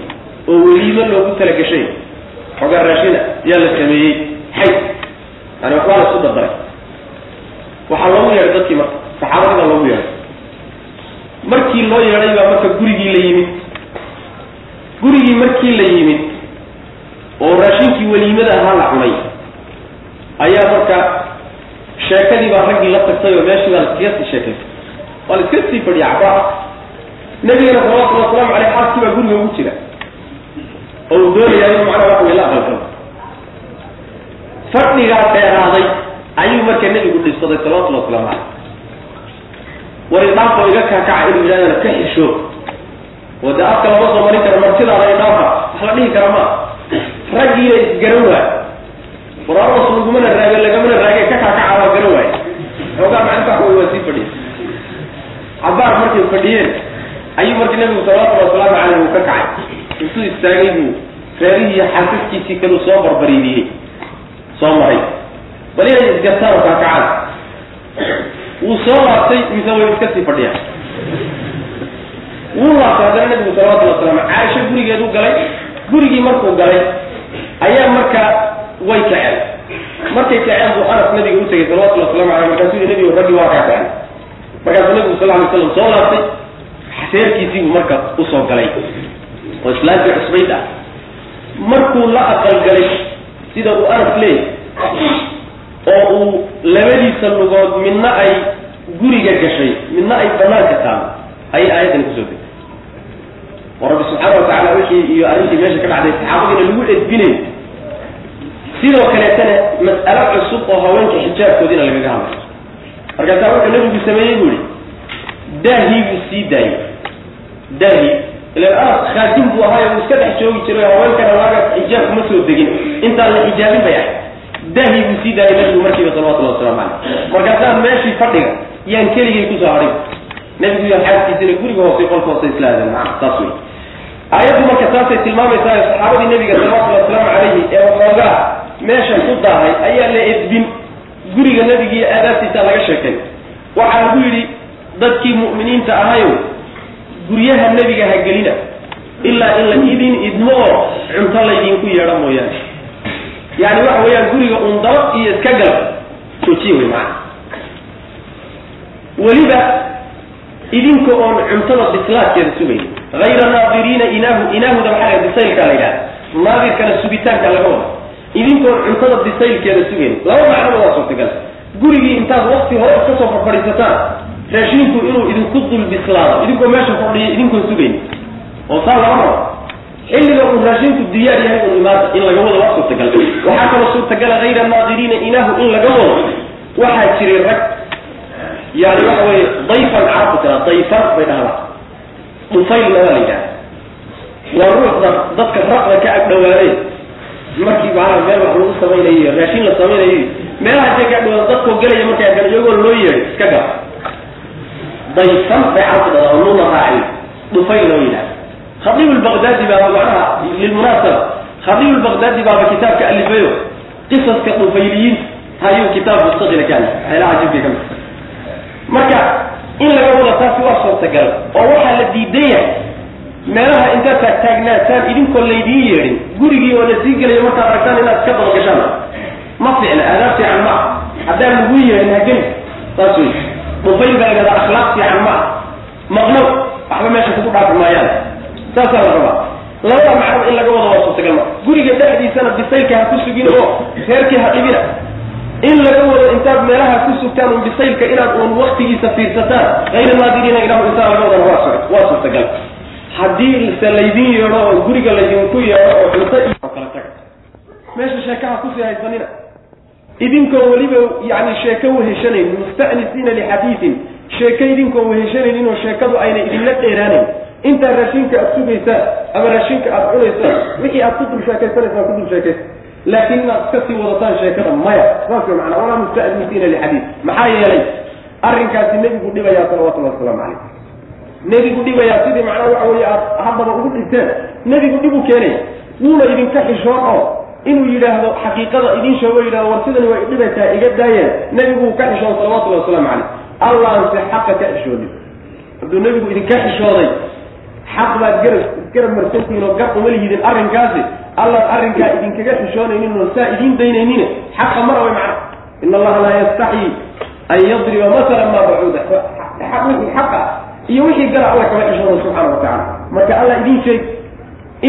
oo weliimo loogu talagashay waxoogaa raashina yaa la sameeyey. Xay yani waxbaa la isku dardaray waxaa loogu yeedhay dadkii marka saxaabadii baa loogu yeedhay. Markii loo yeedhay baa marka gurigii la yimid. Gurigii markii la yimid oo raashinkii weliimada ahaa la cunay ayaa marka sheekadii baa raggii la tagtay oo meeshii baa laskaga sii sheekaysay waa la iska sii fadhiya cabaa nabigana salawatullhi wasalaamu aleyh xaaskii baa guriga ugu jira. Oo uu doonayaa inuu macnaha wax wey la aqalgalo fadhigaa dheeraaday ayuu marka nebigu dhibsaday salawatullhi waslamu caleyh war idhaafoo iga kaakaca inuu yidhahdana ka xisho oo dee afka lama soo marin karo martidaada idhaafa wax la dhihi kara ma. Raggiina isgaran waay qur'aanos lagumana raage lagamana raage ka kaakaca xoogaa macinta wa waa sii fadhiya cabaar markay fadhiyeen ayuu marka nebigu salawatullhi wasalaamu caleyh uu ka kacay intuu istaagay buu reerihii xasaskiisii kaluu soo barbariidiyey soo maray bal inay isgartaan kaakacaan wuu soo laabtay mise way iska sii fadhiyaan wuu laabtay haddana nebigu salawatullhi wasalam caaisho gurigeedu galay gurigii markuu galay ayaa marka way kaceen markay kaceen buu anas nabiga u tegay salawatullhi waslamu aleyh markaasuu nebigu raggi waa kaa kacen markaasuu nebigu sal lay slam soo laabtay. Seerkiisii buu marka u soo galay oo islaamkii cusbayd ah. Markuu la aqalgalay sida uu anas leeyay oo uu labadiisa lugood midna ay guriga gashay midna ay banaanka taalo ayay aayaddan ku soo degtay. Oo rabbi subxaana watacala wixii iyo arrintii meesha ka dhacday saxaabadiina lagu edbinay sidoo kaleetana mas'alo cusub oo haweenka xijaabkoodiina lagaga hadlay markaasaa wuxuu nabigu sameeyey bu ihi daahii buu sii daayey daahi ilan anas khaadim buu ahaayo uu iska dhex joogi jiray haweenkana waaga xijaab kuma soo degin. Intaan la xijaabin bay ahay daahi buu sii daayay nabigu markiiba salawatullahi waslamu caleyh markaasaa meeshii fadhiga yaan keligay ku soo hadhay nabigu xaaskiisina guriga hoose qolka hoose isla aadeen macana saas wey aayaddu marka taasay tilmaamaysaa saxaabadii nabiga salawatullahi wasalaamu calayhi ee waxoogaa meesha ku daahay ayaa la edbin guriga nebigiiyo aadaabtiisaa laga sheekay. Waxaa lagu yidhi dadkii mu'miniinta ahayow guryaha nebiga ha gelina ilaa in la idin idmo oo cunto laydinku yeedho mooyaane. Yani waxa weeyaan guriga un daba iyo iska gal joojiye wey maana weliba idinka oon cuntada bislaadkeeda sugayn. Hayra naadiriina inaahu inaahuda maxaa bisaylkaa la yidhaha naadirkana sugitaanka laga wada idinkoon cuntada bisaylkeeda sugayn laba macnoba waa suurtagal. Gurigii intaad wakti hore iska soo farfadhiisataan raashinku inuu idinku dul bislaado idinkoo meesha fadhiya idinkoon sugayn oo saa lama rabo xilliga uu raashinku diyaar yahay un imaada in laga wado waa suurtagal. Waxaa kaloo suurtagala hayra naadiriina inaahu in laga wado. Waxaa jiray rag yani waxa weye dayfan carabku tira dayfan bay dhahdaa dhufaylna waa la yidhaha waa ruuxda dadka raqda ka agdhawaadeen markii maanaa meel wax lagu samaynayo raashin la samaynayo meelaha intay ka agdhawaada dadkoo gelaya markay arkaan iyagoo loo yeedhay iska gal dayfan bay carabku dhahdaa oo nuuna raaci dhufaylna waa yidhaha khadiib lbaqdaadi baaba macnaha lilmunaasaba khadiib lbaqdaadi baaba kitaabka alifayo qisaska dhufayliyiinta ayuu kitaab mustaqila ka alif waxyaalaha ajibka ka mid marka in laga wada taasi waa suurtagal oo waxaa la diidan yahay meelaha intaad taagtaagnaataan idinkoo laydiin yeedhin gurigii oo la sii markaad aragtaan inaad iska dabagashaan ma ficna aadaab fiican ma ah haddaan lagu yeedhin hageli saas wey dhufayl baa lagada akhlaaq fiican ma ah maqnow waxba meesha kugu dhaafi maayaan. Saasaa la rabaa. Labada macnaba in laga wado waa suurtagal ma guriga dhexdiisana bisaylka ha ku sugin oo reerkii ha dhibina in laga wado intaad meelaha ku sugtaan un bisaylka inaad uun waktigiisa fiirsataan hayra naadiriina ilahu intaa laga wadana waa waa suurtagal haddii se laydin yeedho oo guriga laydinku yeedho oo cunto iyo kala taga. Meesha sheekaha ku sii haysanina idinkoo weliba yani sheeko weheshanayn musta'nisiina lixadiidin sheeko idinkoo weheshanaynin oo sheekadu ayna idinla dheeraanayn. Intaa raashinka aad sugaysaan ama raashinka aad cunaysaan wixii aad ku dul sheekaysanaysaan ku dul sheekaysa. Laakiin inaad iska sii wadataan sheekada maya. Saas way macnaa walaa musta'nisiina lixadiid maxaa yeelay arrinkaasi nebigu dhibayaa salawatullahi wasalaamu calayh nebigu dhibayaa sidii macnaha waxa weeye aad haddaba ugu dhinteen nebigu dhib u keenaya wuuna idinka xishoon oo inuu yidhaahdo xaqiiqada idiin sheego yidhahdo war sidani waa idhibaysaa iga daayeen nebigu uu ka xishooda salawatullahi wasalaamu caleyh allaanse xaqa ka xishoonin hadduu nebigu idinka xishooday xaq baad garab garab marsantihiin oo gar uma lihidin arrinkaasi allaan arrinkaa idinkaga xishoonaynin oo saa idiin daynaynin xaqa mara way macna in allaha laa yastaxyi an yadriba masalan maa bacuuda wixii xaqa iyo wixii gara alla kama xishooda subxaana wa tacala marka alla idiin sheeg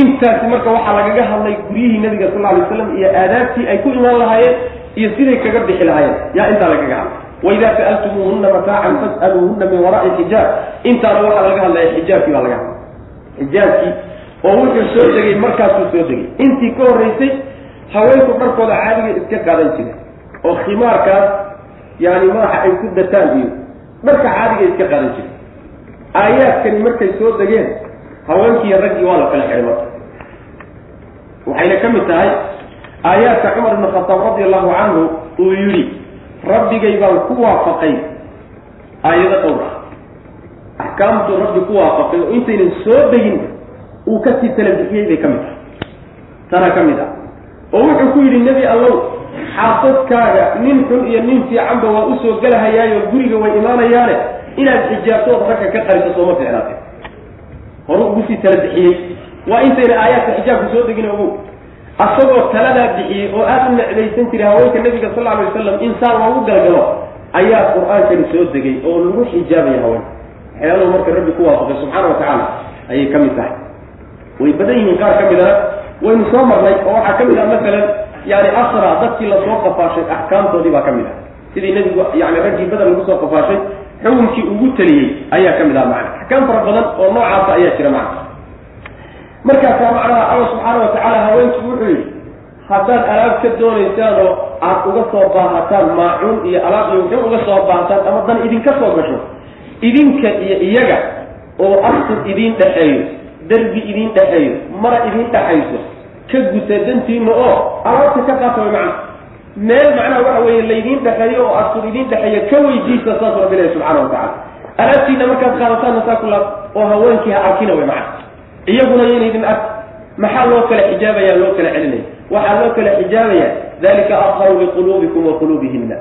intaasi marka waxaa lagaga hadlay guryihii nabiga sal alay slam iyo aadaabtii ay ku imaan lahaayeen iyo siday kaga bixi lahaayeen. Yaa intaa lagaga hadlay. Waidaa sa'altumuuhuna mataacan fas'aluuhuna min waraai xijaab intaana waxaa laga hadlaya xijaabkii baa laga hadlay. Xijaabkii oo wuxuu soo degay markaasuu soo degay. Intii ka horreysay haweenku dharkooda caadiga iska qaadan jira oo khimaarkaas yani madaxa ay ku dataan iyo dharka caadiga iska qaadan jira aayaadkani markay soo degeen haweenkiiyo raggii waa la kala xidhay marka waxayna ka mid tahay aayaadka cumar ibn khataab radi allahu canhu uu yidhi rabbigay baan ku waafaqay aayado dhowr ah. Axkaamtuu rabbi ku waafaqay oo intaynan soo degin uu ka sii tala bixiyey bay ka mid tahay. Tanaa ka mid ah. Oo wuxuu ku yidhi nebi allow xaasadkaaga nin xun iyo nin fiicanba waa u soo gelahayaayo guriga way imaanayaane inaad xijaabtood ragga ka qariso sooma ficnaate horu ugu sii tala bixiyey. Waa intayna aayaadka xijaabku soo degin ogow asagoo taladaa bixiyey oo aada u necbaysan jiray haweenka nabiga sal lla alay wasalam insaan loogu galgalo ayaa qur'aankani soo degay oo lagu xijaabaya haweenka. Waxyaalahu marka rabbi ku waafaqay subxaana wa tacaala ayay ka mid tahay. Way badan yihiin qaar ka midana waynu soo marnay oo waxaa ka mid ah masalan yani asra dadkii la soo qafaashay axkaamtoodii baa ka mid ah. Sidii nebigu yani raggii badan lagu soo qafaashay xukunkii ugu taliyey ayaa ka mid ah macna. Axkaam fara badan oo noocaasa ayaa jira macna. Markaasaa macnaha alla subxaana wa tacaala haweenkii wuxuu yidhi haddaad alaab ka doonaysaan oo aad uga soo baahataan maacuun iyo alaab iyo wuxuu uga soo baahataan ama dan idinka soo gasho idinka iyo iyaga oo astur idiin dhexeeyo derbi idiin dhexeeyo mara idiin dhexayso ka guta dantiina oo alaabta ka qaata way macna meel macnaha waxa weeye laydiin dhexeeyo oo astur idiin dhexeeya ka weydiista saas rabbi ilahi subxana wa tacala alaabtiina markaad qaadataanna saa kula oo haweenkii ha arkina way macna. Iyaguna yayna idin ark maxaa loo kala xijaabaya loo kala celinaya? Waxaa loo kala xijaabaya dalika adharu liquluubikum wa quluubihina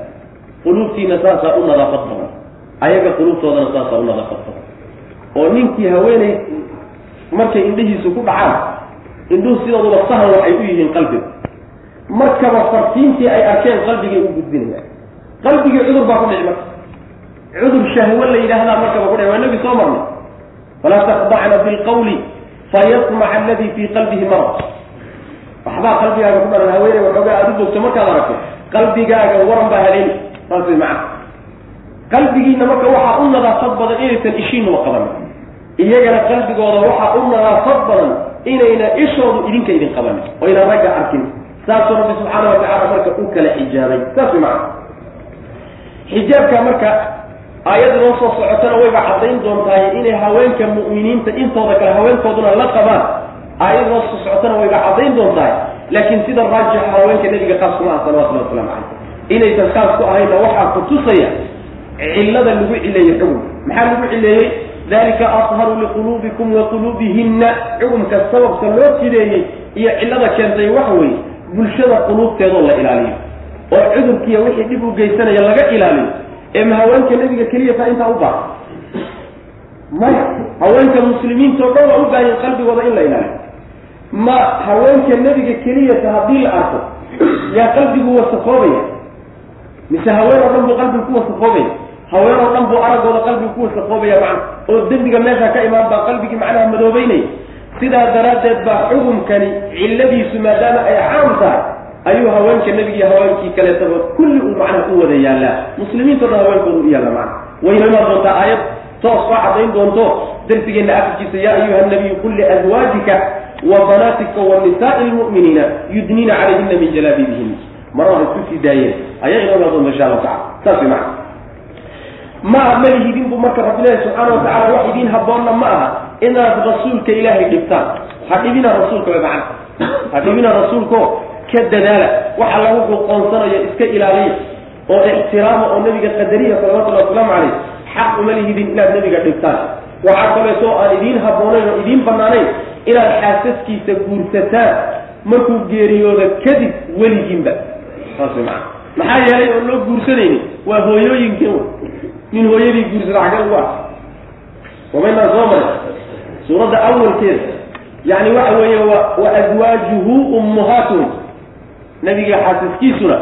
quluubtiina saasaa u nadaafad badan. Ayaga quluubtoodana saasaa u nadaafad badan. Oo ninkii haweeney markay indhihiisu ku dhacaan indhuhu sidooduba sahan waxay u yihiin qalbiga markaba fartiintii ay arkeen qalbigay u gudbinayaan qalbigii cudur baa ku dhici marka. Cudur shahwo la yidhaahdaa markaba ku dhici waa nabi soo marnay. Falaa takdacna bilqawli fayasmac alladii fii qalbihi marad. Waxbaa qalbigaaga ku dharan haweeney waxoogaa aada u bogto markaad aragto qalbigaaga waran baa haleeni saas way macana qalbigiina marka waxaa u nadaafad badan inaysan ishiinuba qaban iyagana qalbigooda waxaa u nadaafad badan inayna ishoodu idinka idin qabanin. Oo yna ragga arkin saasuu rabbi subxaana wa tacala marka u kala xijaabay. Saas way macana xijaabka marka aayadda noo soo socotana wayba caddayn doontahay inay haweenka mu'miniinta intooda kale haweenkooduna la qabaan. Aayadda noo soo socotana wayba caddayn doontahay. Laakiin sida raajixa haweenka nebiga qaas kuma ah salawatullahi waslamu calayh inaysan kaas ku ahayna waxaa ku tusaya cillada lagu cileeyey xugum. Maxaa lagu cileeyey dalika adharu liquluubikum wa quluubihinna. Xugumka sababka loo jideeyey iyo cillada keentay waxa weeye bulshada quluubteedoo la ilaaliyo. Oo cudurkiiya wixii dhib u geysanaya laga ilaaliyo. Ee ma haweenka nebiga keliya taa intaa u baahan. Maya haweenka muslimiinta oo dhan waa u baahan qalbigooda in la ilaaliyo. Ma haweenka nebiga keliyata haddii la arko yaa qalbigu wasakoobaya mise haween oo dhan buu qalbigu ku wasakoobaya haween oo dhan buu araggooda qalbigu ku wasakoobaya macna? Oo dembiga meesha ka imaan baa qalbigii macnaha madoobeynaya sidaa daraaddeed baa xukumkani cilladiisu maadaama ay caam tahay ayuu haweenka nebigiiyo haweenkii kaleetaba kulli uu macnaha u wada yaallaa. Muslimiinto dhan haweenkooda u yaalla macna. Wayna imaan doontaa aayad toos soo caddayn doonto. Darsigeenna afarkiisa yaa ayuha nabiyu qul liazwaajika wa banaatika wa nisaai lmu'miniina yudniina calayhina min jalaabiibihina marada isku sii daayeen. Ayaa inoo imaan doonta insha allahu tacala saas macna. Ma aha malihidin buu marka rabbilahi subxaana wa tacala wax idiin habboonna ma aha inaad rasuulka ilaahay dhibtaan. Ha dhibina rasuulka macna ha dhibina rasuulko ka dadaala. Waxa lagu xuqoonsanayo iska ilaaliya oo ixtiraama oo nabiga qadariya salawatullahi wasalaamu calayh xaq uma lihidin inaad nabiga dhibtaan. Waxaa kaleeto aan idiin habboonayn oo idiin bannaanayn inaad xaasaskiisa guursataan markuu geeriyooda kadib weligiinba saas way macana maxaa yeelay oon loo guursanaynin waa hooyooyinkii nin hooyadii guursada xagee ugu ah wamaynaa soo maray suuradda awalkeeda yani waxa weeye wa wa azwaajuhu ummuhaatuhum nabiga xaasaskiisuna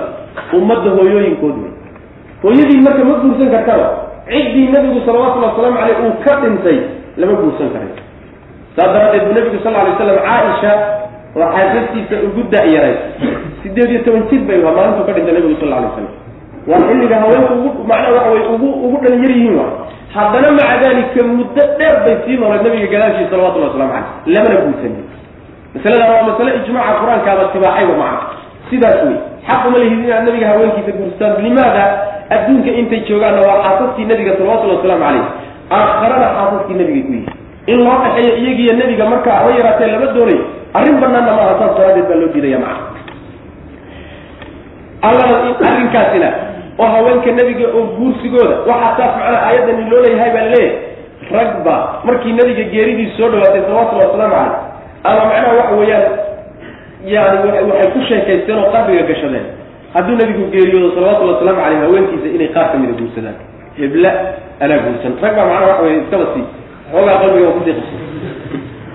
ummadda hooyooyinkood wey hooyadii marka ma guursan kartaba ciddii nabigu salawatullhi wasalaamu caleyh uu ka dhintay lama guursan karay saas daraaddeed buu nabigu sal alay slam caaisha oo xaasaskiisa ugu da-yaray. Sideed iyo toban jir bay waa maalintuu ka dhintay nabigu sal alay slam waa xilliga haweenku ugu macnaha waxa way ugu ugu dhalinyar yihiin wa haddana maca dalika muddo dheer bay sii noolay nabiga gadaashiisa salawatullahi waslamu caleyh lamana guursanin masaladaana waa masale ijmaaca qur'aankaaba tibaaxayba maca. Sidaas wey xaquma lihid inaad nabiga haweenkiisa guurstaan limaada? Adduunka intay joogaanna waa xaasaskii nabiga salawatullahi wasalaamu caleyh aakharana xaasaskii nabigay ku yihi in loo dhexeeyo iyagiiyo nebiga marka haba yaraatee lama doonayo. Arrin banaanna maaha saas daraadeed baa loo diidaya maca. Allana arrinkaasina oo haweenka nebiga oo guursigooda waxaa taas macnaha aayaddani loo leeyahay baa la leeyahay ragba markii nabiga geeridiis soo dhawaatay salawatullahi wasalaamu caleyh ama macnaha waxa weeyaan yani waxay ku sheekaysteen oo qalbiga gashadeen. Hadduu nabigu geeriyoodo salawatullhi wasalaamu caleyh haweenkiisa inay qaar kamida guursadaan. Hebla anaa guursan. Rag baa macnaha waxa wey iskaba sii xoogaa qalbiga ku sii qabsa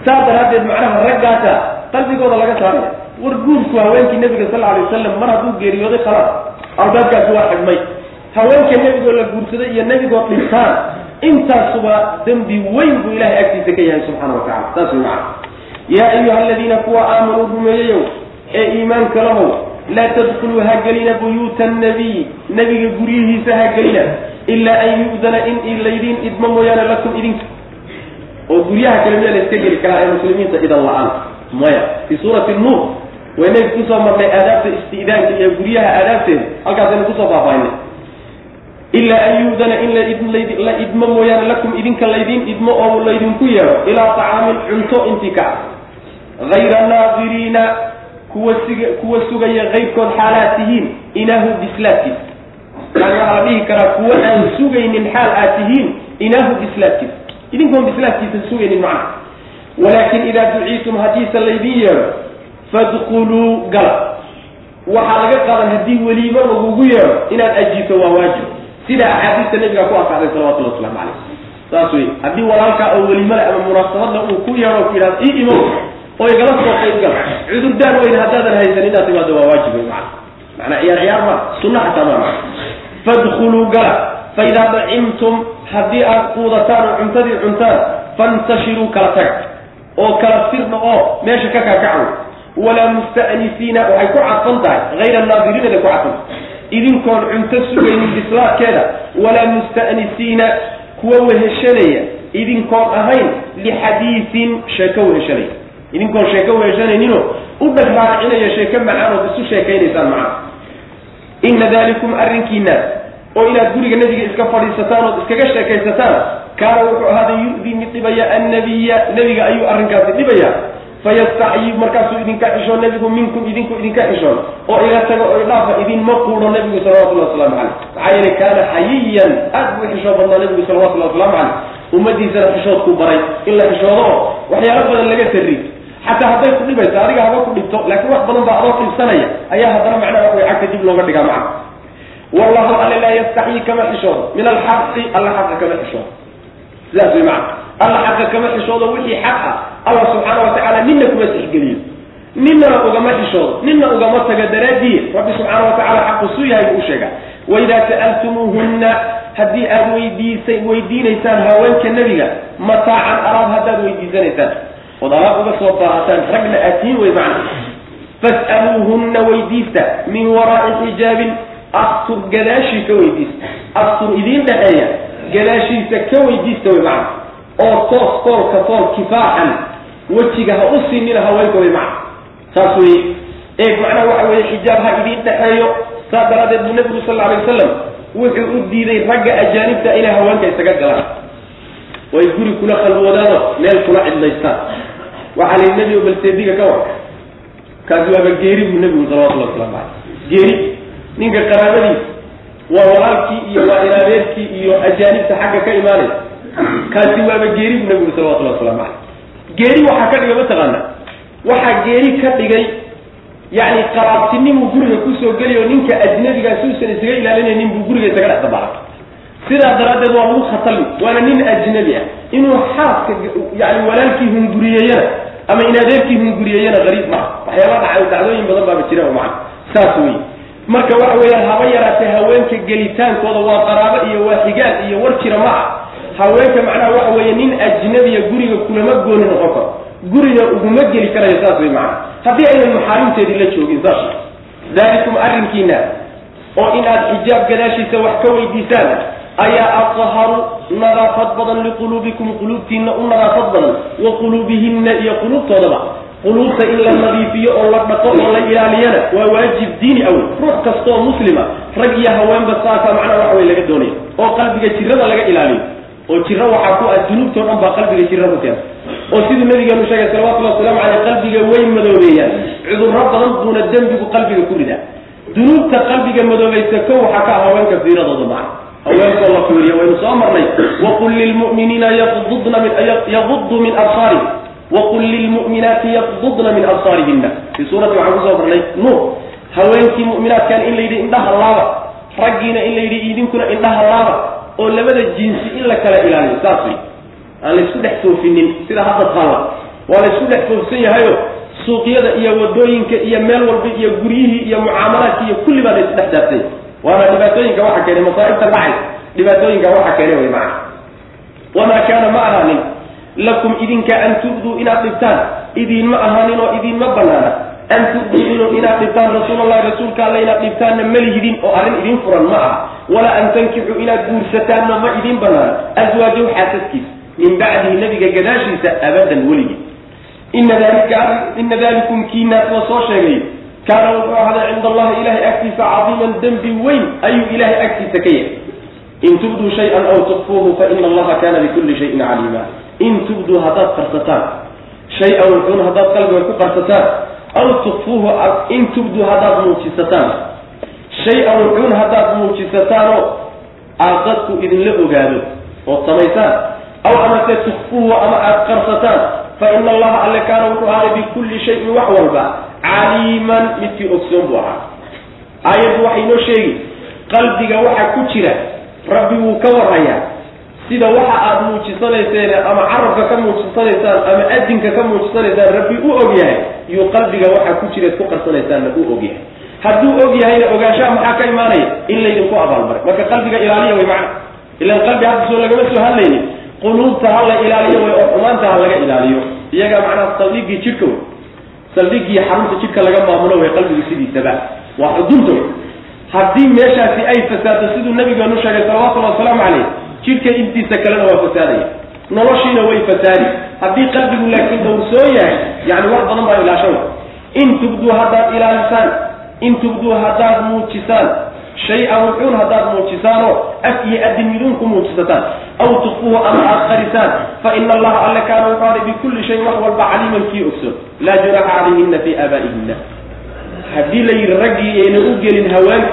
saas daraaddeed macnaha raggaasa qalbigooda laga saaraya. War guurku haweenkii nabiga sal alay wasalam mar hadduu geeriyooday khalaas albaabkaasi waa xidhmay. Haweenka nebigoo la guursaday iyo nebigoo dhintaan intaasuba dembi weyn buu ilahay agtiisa ka yahay subxaana wa tacala saas way macana yaa ayuha aladiina kuwa aamanuu rumeeyayow ee iimaanka lahow laa tadkuluu ha gelina buyuuta annabiy nebiga guryihiisa ha gelina ilaa an yu'dana in laydiin idmo mooyaane lakum idinka oo guryaha kale miyaa la iska geli karaa ee muslimiinta idan la'aan maya fii suurati nuur waynay ku soo marnay aadaabta isti'daanka iyo guryaha aadaabteeda halkaasaynu ku soo faahfaahinay ilaa an yu'dana in la idmo mooyaane lakum idinka laydin idmo oo laydinku yeedho ilaa tacaamin cunto intii ka ah hayra naadiriina kuwa siga kuwa sugaya kayrkood xaalaad tihiin inaahu bislaadkiisa yani waxaa la dhihi karaa kuwa aan sugaynin xaal aad tihiin inaahu bislaadkiisa idinkoon bislaadkiisa sugaynin macna walaakin idaa duciitum haddiise laydin yeedho fadkuluu gala waxaa laga qaadan haddii weliimo lagugu yeedho inaad ajiibto waa waajib. Sida axaadiista nabiga ku asaxday salawatullah waslamu caleyh saas wey haddii walaalkaa oo welimale ama munaasabadna uu ku yeedho ku yidhahdo ii imow oo igala soo qayb gal cudurdaan weyn haddaadan haysan inaad timaado waa waajib wey macana macnaa ciyaar ciyaar ma sunna xataa ma maa fadkuluu gala faidaa dacimtum haddii aad quudataan oo cuntadii cuntaan fantashiruu kala taga oo kala firna oo meesha ka kaakacow walaa musta'nisiina waxay ku cadfan tahay hayra naadiriinada ku cadfan idinkoon cunto sugaynin bislaadkeeda walaa musta'nisiina kuwa weheshanaya idinkoon ahayn lixadiisin sheeko weheshanaya idinkoon sheeko weheshanayninoo u dhag raacinaya sheeko macaan ood isu sheekaynaysaan macana ina dalikum arrinkiina oo inaad guriga nebiga iska fadhiisataan ood iskaga sheekaysataan kaana wuxuu ahaaday yu-dii mid dhibaya annabiya nebiga ayuu arrinkaasi dhibaya fayastacyiib markaasuu idinka xishoon nebigu minkum idinku idinka xishoon oo iga tago oo idhaafa idinma quudho nebigu salawatullahi waslamu caleyh maxaa yeelay kaana xayiyan aad buu xishood badnaa nebigu salawatullahi waslamu caleyh ummadiisana xishoodku baray in la xishoodo oo waxyaalo badan laga sarri xataa hadday ku dhibayso adiga haba ku dhibto laakiin wax badan baa adoo dhibsanaya ayaa haddana macnaha way cagta dib looga dhigaa macna wallahu alle laa yastaxyi kama xishoodo min alxaqi alla xaqa kama xishoodo sidaas way macna alla xaqa kama xishoodo wixii xaq ah. Allah subxaana wa tacaala nina kuma tixgeliyo. Ninana ugama xishoodo nina ugama taga daraadii rabbi subxaana wa tacala xaqu suu yahay buu u sheega waidaa sa'altumuuhunna haddii aad weydiisay weydiinaysaan haweenka nebiga mataacan alaab haddaad weydiisanaysaan. Ood alaab uga soo baahataan ragna aad tihiin wey macna. Fas'aluuhunna weydiista min waraai xijaabin astur gadaashii ka weydiista. Astur idiin dhexeeya gadaashiisa ka weydiista wey macna oo toos toolka tool kifaaxan wejiga ha u siinina haweenka way macna saas weye eeg macnaha waxa weeye xijaab ha idiin dhexeeyo saas daraaddeed buu nebigu sal alay wasalam wuxuu u diiday ragga ajaanibta inay haweenka isaga galaan. Way guri kula khalwoodaano meel kula cidlaystaan. Waxaa la yidhi nebigo balseediga ka war kaasi waaba geeri buu nebigu salawatullahi waslamu caleyh geeri ninka qaraabadiisa waa walaalkii iyo waa inaadeerkii iyo ajaanibta xagga ka imaanaysa kaasi waaba geeri buu nebigu salawatullahi waslamu caleyh. Geeri waxaa ka dhigay mataqaana waxaa geeri ka dhigay yacni qaraabtinimuu guriga ku soo geliyo ninka ajnabigaa suusan isaga ilaalinaynin buu guriga isaga dhex dabacay. Sidaa daraaddeed waa lagu khatalmi waana nin ajnabi ah. Inuu xaaska yani walaalkii hunguriyeeyana ama in adeerkii hunguriyeeyana qariib maha waxyaaba dhaca dacdooyin badan baaba jira macana saas wey marka waxa weeyaan haba yaraatee haweenka gelitaankooda waa qaraabo iyo waa xigaal iyo war jira ma haweenka macnaha waxa weeye nin ajnabiya guriga kulama gooni noqon karo. Guriga uguma geli karayo saas way macana haddii aynan maxaarimteedii la joogin saas dalikum arrinkiina oo in aad xijaab gadaashiisa wax ka weydiisaan ayaa adharu nadaafad badan liquluubikum quluubtiina u nadaafad badan wa quluubihinna iyo quluubtoodaba. Quluubta in la nadiifiyo oo la dhaqo oo la ilaaliyana waa waajib diini aw ruux kastaoo muslima rag iyo haweenba saasa macnaha waxa wey laga doonaya oo qalbiga jirada laga ilaaliyo oo jiro waxaa ku ah dunuubtao dhan baa qalbiga jira ku keenta oo siduu nabigeenu sheegay salawatullhi waslamu caleyh qalbiga way madoobeeyaan. cudurro badan buuna dembigu qalbiga ku ridaa dunuubta qalbiga madoobaysa ko waxaa ka ah haweenka fiiradooda maca. haweenkoo la fiiriyo waynu soo marnay. waqul lilmu'miniina yaqudna min absaarihim. waqul lilmu'minaati yaqdudna min absaarihina fii suurati waxaan ku soo marnay nuur haweenkii mu'minaadkan in la yidhi indhaha laaba raggiina in la yidhi idinkuna indhaha laaba oo labada jinsi in la kala ilaaliyo saas wey aan laysku dhex foofinin sida hadda taalla waa laysku dhex foofsan yahayo suuqyada iyo waddooyinka iyo meel walba iyo guryihii iyo mucaamalaadka iyo kulli baa laysku dhex daabsay waana dhibaatooyinka waxa keenay masaa'ibta dhacay. Dhibaatooyinka waxa keenay way macana wamaa kaana ma ahaanin lakum idinka an tubduu inaad dhibtaan. Idiinma ahaanin oo idiinma banaana an inu inaad dhibtaan rasuulallahi rasuulka alle inaad dhibtaanna malihidin oo arrin idin furan ma aha walaa an tankixuu inaad guursataanna ma idin banaana aswaajahu xaasaskiisa min bacdihi nabiga gadaashiisa abadan weligii ina dalikum kiinaas la soo sheegay kaana wuxuu ahaaday cinda allahi ilahay agtiisa cadiiman dembi weyn ayuu ilahay agtiisa ka yahay in tubduu shay-an aw tukfuuhu faina allaha kana bikulli shayin caliima in tubduu haddaad qarsataan shay-an wuxuun haddaad qalbiga ku qarsataan aw tukfuuhu in tubduu haddaad muujisataan shay-an wuxuun haddaad muujisataanoo aad dadku idinla ogaado ood samaysaan aw amase tukfuuhu ama aad qarsataan fa ina allaha alle kaana wuxuu ahaaday bikulli shayin wax walba caliiman midkii ogsoon buu ahaa aayaddu waxay inoo sheegi qalbiga waxa ku jira rabbi wuu ka warhayaa sida waxa aad muujisanayseen ama carabka ka muujisanaysaan ama adinka ka muujisanaysaan rabbi u og yahay yuu qalbiga waxa ku jiraad ku qarsanaysaanna u og yahay. Hadduu og yahayna ogaanshaha maxaa ka imaanaya? In laydinku abaalmaray marka qalbiga ilaaliya way macna. Ilan qalbi hadda soo lagama soo hadlaynin. Quluubta ha la ilaaliyo way oo xumaanta ha laga ilaaliyo. Iyaga macnaha saldhigii jidhka wey saldhigii xarunta jidhka laga maamulo way qalbigu sidiisaba waa xudunta wey haddii meeshaasi ay fasaadto siduu nabigeenu sheegay salawatullhi wasalaamu caleyh jidhka intiisa kalena waa fasaadaya. Noloshiina way fasaadi. Haddii qalbigu laakiin dhowrsoon yahay yani wax badan baa ilaashan in tubduu haddaad ilaalisaan in tubduu haddaad muujisaan shay-an wuxuun haddaad muujisaanoo af iyo adin miduun ku muujisataan aw tukfuuhu ama aad qarisaan fa ina allaha alle kaana wuxuu haday bikulli shayin wax walba caliiman kii ogsoon. Laa junaxa calayhina fii aabaa'ihina haddii la yidhi raggii ayna u gelin haween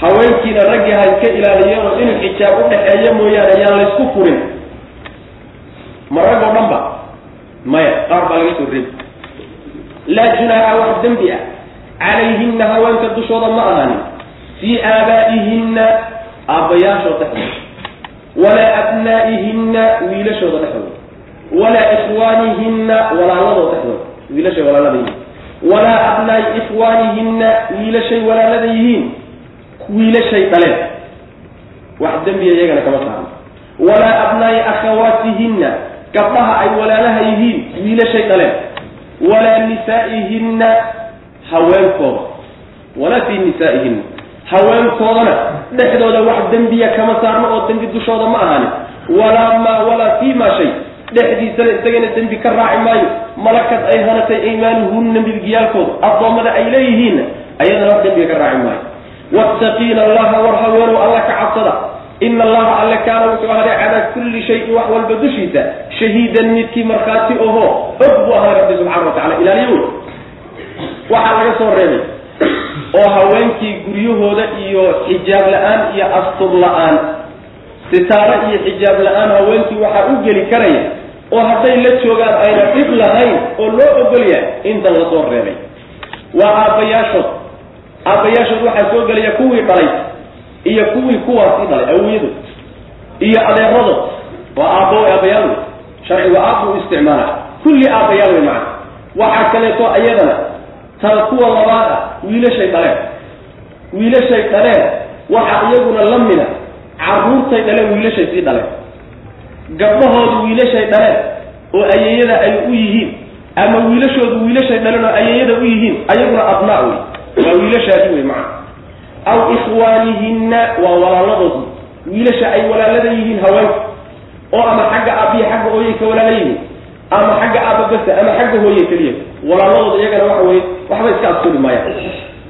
haweenkiina raggii ha iska ilaaliyo oo inuu xijaab u dhexeeyo mooyaane yaan laysku furin. Ma rag oo dhan ba? Maya qaar baa laga soo reebi laa junaaxa wax dembi ah. Calayhina haweenka dushooda ma ahaanin. Fii aabaa'ihinna aabbayaashooda dhexdooda walaa abnaa'ihinna wiilashooda dhexdooda walaa ikhwaanihinna walaaladooda dhexdooda wiilashay walaalada yihiin walaa abnaa'i ikhwaanihinna wiilashay walaalada yihiin wiilashay dhaleen. Wax dembiya iyagana kama saarno walaa abnaa'i akhawaatihinna gabdhaha ay walaalaha yihiin wiilashay dhaleen. Walaa nisaa'ihinna haweenkooda. Walaa fii nisaa'ihinna haweenkoodana dhexdooda wax dembiya kama saarno oo dembi dushooda ma ahaanin. Walaa maa walaa fii maa shay dhexdiisana isagana dembi ka raaci maayo. Malakad ay hanatay aymaanuhunna milgiyaalkooda addoommada ay leeyihiinna ayadana wax dembiga ka raaci maayo wattaqiina allaha war haweenow alla ka cabsada ina allaha alle kaana wuxuu ahaday calaa kulli shayin wax walba dushiisa shahiidan midkii markhaati oho og buu ahaday rabbi subxana wa tacala ilaaliyo waxaa laga soo reebay oo haweenkii guryahooda iyo xijaab la'aan iyo astur la'aan sitaaro iyo xijaab la'aan haweenkii waxaa u geli karaya oo hadday la joogaan ayna dhib lahayn oo loo ogol yahay intan la soo reebay waa aabbayaashood aabbayaashood waxaa soo gelaya kuwii dhalay iyo kuwii kuwaasii dhalay awiyadu iyo adeeradood waa aabbo aabbayaal wey sharcigu aabbu u isticmaala kulli aabbayaal wey macana waxaa kaleeto iyadana ta kuwa labaad ah wiilashay dhaleen. Wiilashay dhaleen. Waxaa iyaguna la mida carruurtay dhaleen wiilashay sii dhaleen. Gabdhahoodu wiilashay dhaleen oo ayeeyada ay u yihiin. Ama wiilashoodu wiilashay dhaleen oo ayeeyada u yihiin ayaguna abnaa wey waa wiilashaasi wey macana aw ikhwaanihinna waa walaaladoodu wiilasha ay walaalada yihiin haweenka oo ama xagga aabbiya xagga hooyay ka walaala yihiin. Ama xagga aabba basa ama xagga hooye keliya. Walaaladooda iyagana waxa weye waxba iska asturi maayaan.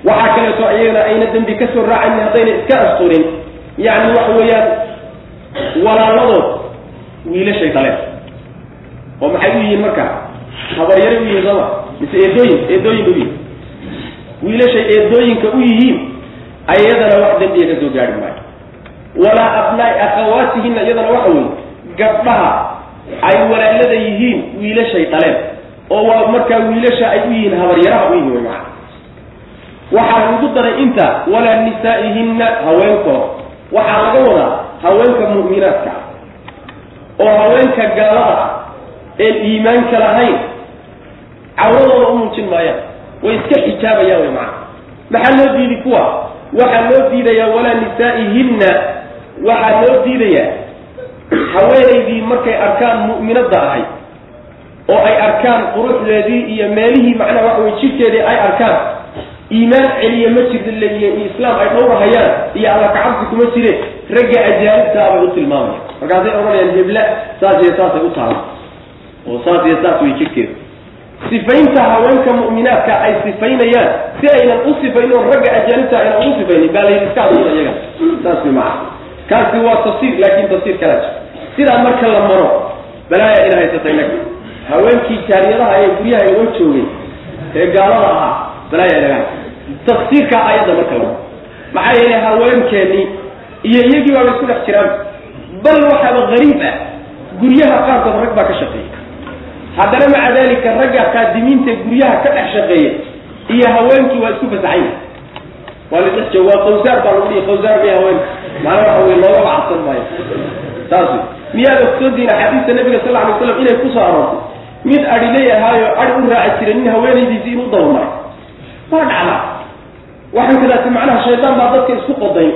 Waxaa kaleeto iyagana ayna dembi ka soo raacayn haddayna iska asturin yacni waxa weeyaan walaaladood wiilashay dhaleen oo maxay u yihiin marka? Habaryaray u yihiin sooma mise eedooyin eedooyin u yihiin wiilashay eedooyinka u yihiin ayadana wax dembiya ka soo gaari maayo. Walaa abnaai akhawaatihina iyadana waxa weye gabdhaha ay walaalada yihiin wiilashay dhaleen oo waa markaa wiilasha ay u yihiin habaryaraha u yihiin way macana waxaa lagu daray inta walaa nisaa'ihinna haweenkooda waxaa laga wadaa haweenka mu'minaadka oo haweenka gaalada ah een iimaanka lahayn cawradooda u muujin maayaan way iska xijaabayaan way macana maxaa loo diidi kuwa? Waxaa loo diidayaa walaa nisaa'ihinna. Waxaa loo diidayaa haweenaydii markay arkaan mu'minadda ahay oo ay arkaan quruxdeedii iyo meelihii macnaha waxa weye jidhkeedii ay arkaan. Iimaan celiya ma jirta leeyihiin iyo islaam ay dhowrahayaan iyo alla kacabsi kuma jire. Ragga ajaanibtaa bay u tilmaamaya. Markaasay odhanayaan hebla saas iyo saasay u taala oo saas iyo saas way jidhkeeda sifaynta haweenka mu'minaadka ay sifaynayaan si aynan u sifayn oon ragga ajaanibta aynan ugu sifaynin baa layidhi iska aduuda iyaga. Saas way maca kaasi waa tafsiir laakin tafsiir kalaa jir sidaa marka la maro balaaya ina haysata inaga haweenkii jaariyadaha ee guryaha inoo joogay ee gaalada ahaa balaaya inaga tafsiirka aayadda marka la maro. Maxaa yeelay haweenkeennii iyo iyagii baaba isku dhex jiraan. Bal waxaaba gariib ah. Guryaha qaarkood rag baa ka shaqeeya haddana maca dalika ragga qaadimiinta guryaha ka dhex shaqeeya iyo haweenkii waa isku fasaxanya waa la dhex jooga waa qawsaar baa lagu dhihi qawsaar bay haweenka macnaa waxa wey loogaba cabsan maayo. Saas wey miyaad ogsoontihin axaadiista nabiga sal alay slam inay ku soo aroortay mid adi leeyahaayo adi u raaci jiray nin haweenaydiisi inuu dabamaray waa dhacdaa waxaan kadaasi macnaha shaydaan baa dadka isku qoday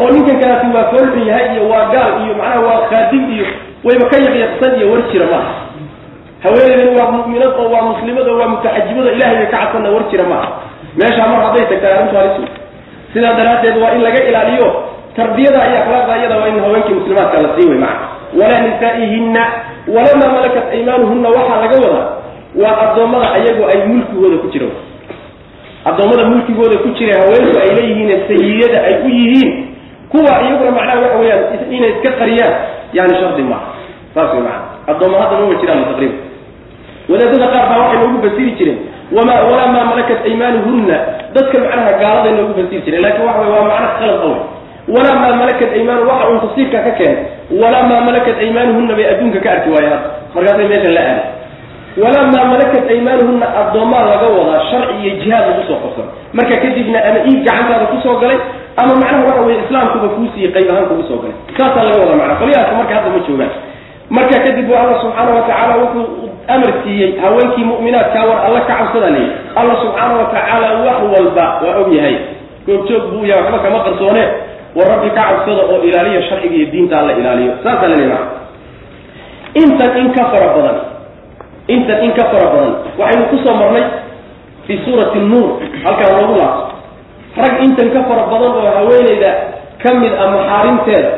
oo ninkan kadaasi waa foolxun yahay iyo waa gaal iyo macnaha waa khaadim iyo wayba ka yaqyaqsan iyo war jira maaha haweenaydan waa mu'minad oo waa muslimad oo waa mutaxajibad oo ilahay bay ka cadsanna war jira maaha. Meeshaa mar hadday tagtaa arrintu halis sidaa daraaddeed waa in laga ilaaliyo tarbiyada iyo akhlaaqda iyada waa in haweenkii muslimaadka la sii wey maca walaa nisaa'ihinna walamaa malakat aymaanuhunna waxaa laga wadaa waa addoommada ayagu ay mulkigooda ku jira addoommada mulkigooda ku jira haweenku ay leeyihiin sayiyada ay u yihiin kuwa iyaguna macnaha waxa weeyaan inay iska qariyaan yani shardi maaha. Saas wey maana addoomma hadda ma wa jiraan taqriiban wadaadada qaar baa waxay noogu fasiri jireen wama walamaa malakat aymaanuhunna dadka macnaha gaaladay noogu fasiri jireen laakiin waxa wey waa macna khalad awey walamaa malakat aymaanu waxa uun tafsiirka ka keenay walamaa malakat aymaanuhunna bay adduunka ka arki waayeen markaasay meeshan la aaday walamaa malakat aymaanuhunna addoomaa laga wadaa sharci iyo jihaad lagu soo qabsan marka kadibna ama iib gacantaada ku soo galay ama macnaha waxa weye islaamkuba kuu siiyey qayb ahaan kugu soo galay. Saasaa laga wadaa macna qolyahaas marka hadda ma joogaan marka kadib bu alla subxaana watacaala wuxuu amar siiyey haweenkii mu'minaadkaa war alla ka cabsada leey alla subxaana watacaala wax walba waa og yahay. Goobjoog buu yahay waxba kama qarsoone. War rabbi ka cabsada oo ilaaliya sharciga iyo diinta alla ilaaliyo. Saasaa la leeyahay. Intan in ka fara badan intan in ka fara badan waxaynu ku soo marnay fi suurati nuur halkaan loogu laabto. Rag intan ka fara badan oo haweenayda ka mid ah maxaarimteeda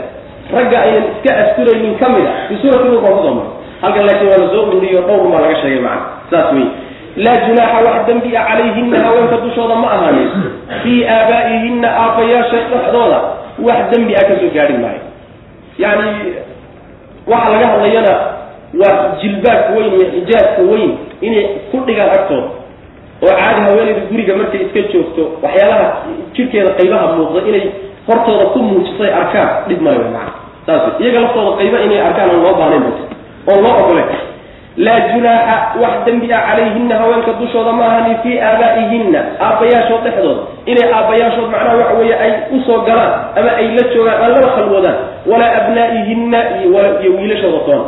ragga aynan iska asturaynin ka mid a fi suurati nuur baan ku soo marnay halkan laakiin waa la soo ururiyo dhowr maa laga sheegay macana saas wey laa junaaxa wax dembi a calayhina haweenka dushooda ma ahaanin. Fii aabaa'ihinna aabbayaasha dhexdooda wax dembi a ka soo gaadhi maayo. Yani waxa laga hadlayana waa jilbaabka weyn iyo xijaabka weyn inay ku dhigaan agtooda oo caadi haweenayda guriga markay iska joogto waxyaalaha jidhkeeda qaybaha muuqda inay hortooda ku muujisay arkaan dhib male w maana saas iyaga laftooda qayba inay arkaan aan loo baanayn oon loo ogolen laa junaaxa wax dembi ah calayhinna haweenka dushooda ma ahani fii aabaa'ihinna. Aabbayaashood dhexdooda inay aabbayaashood macnaha waxa weeye ay u soo galaan ama ay la joogaan aan laba khalwoodaan walaa abnaa'ihinna iyo wiilashooda toona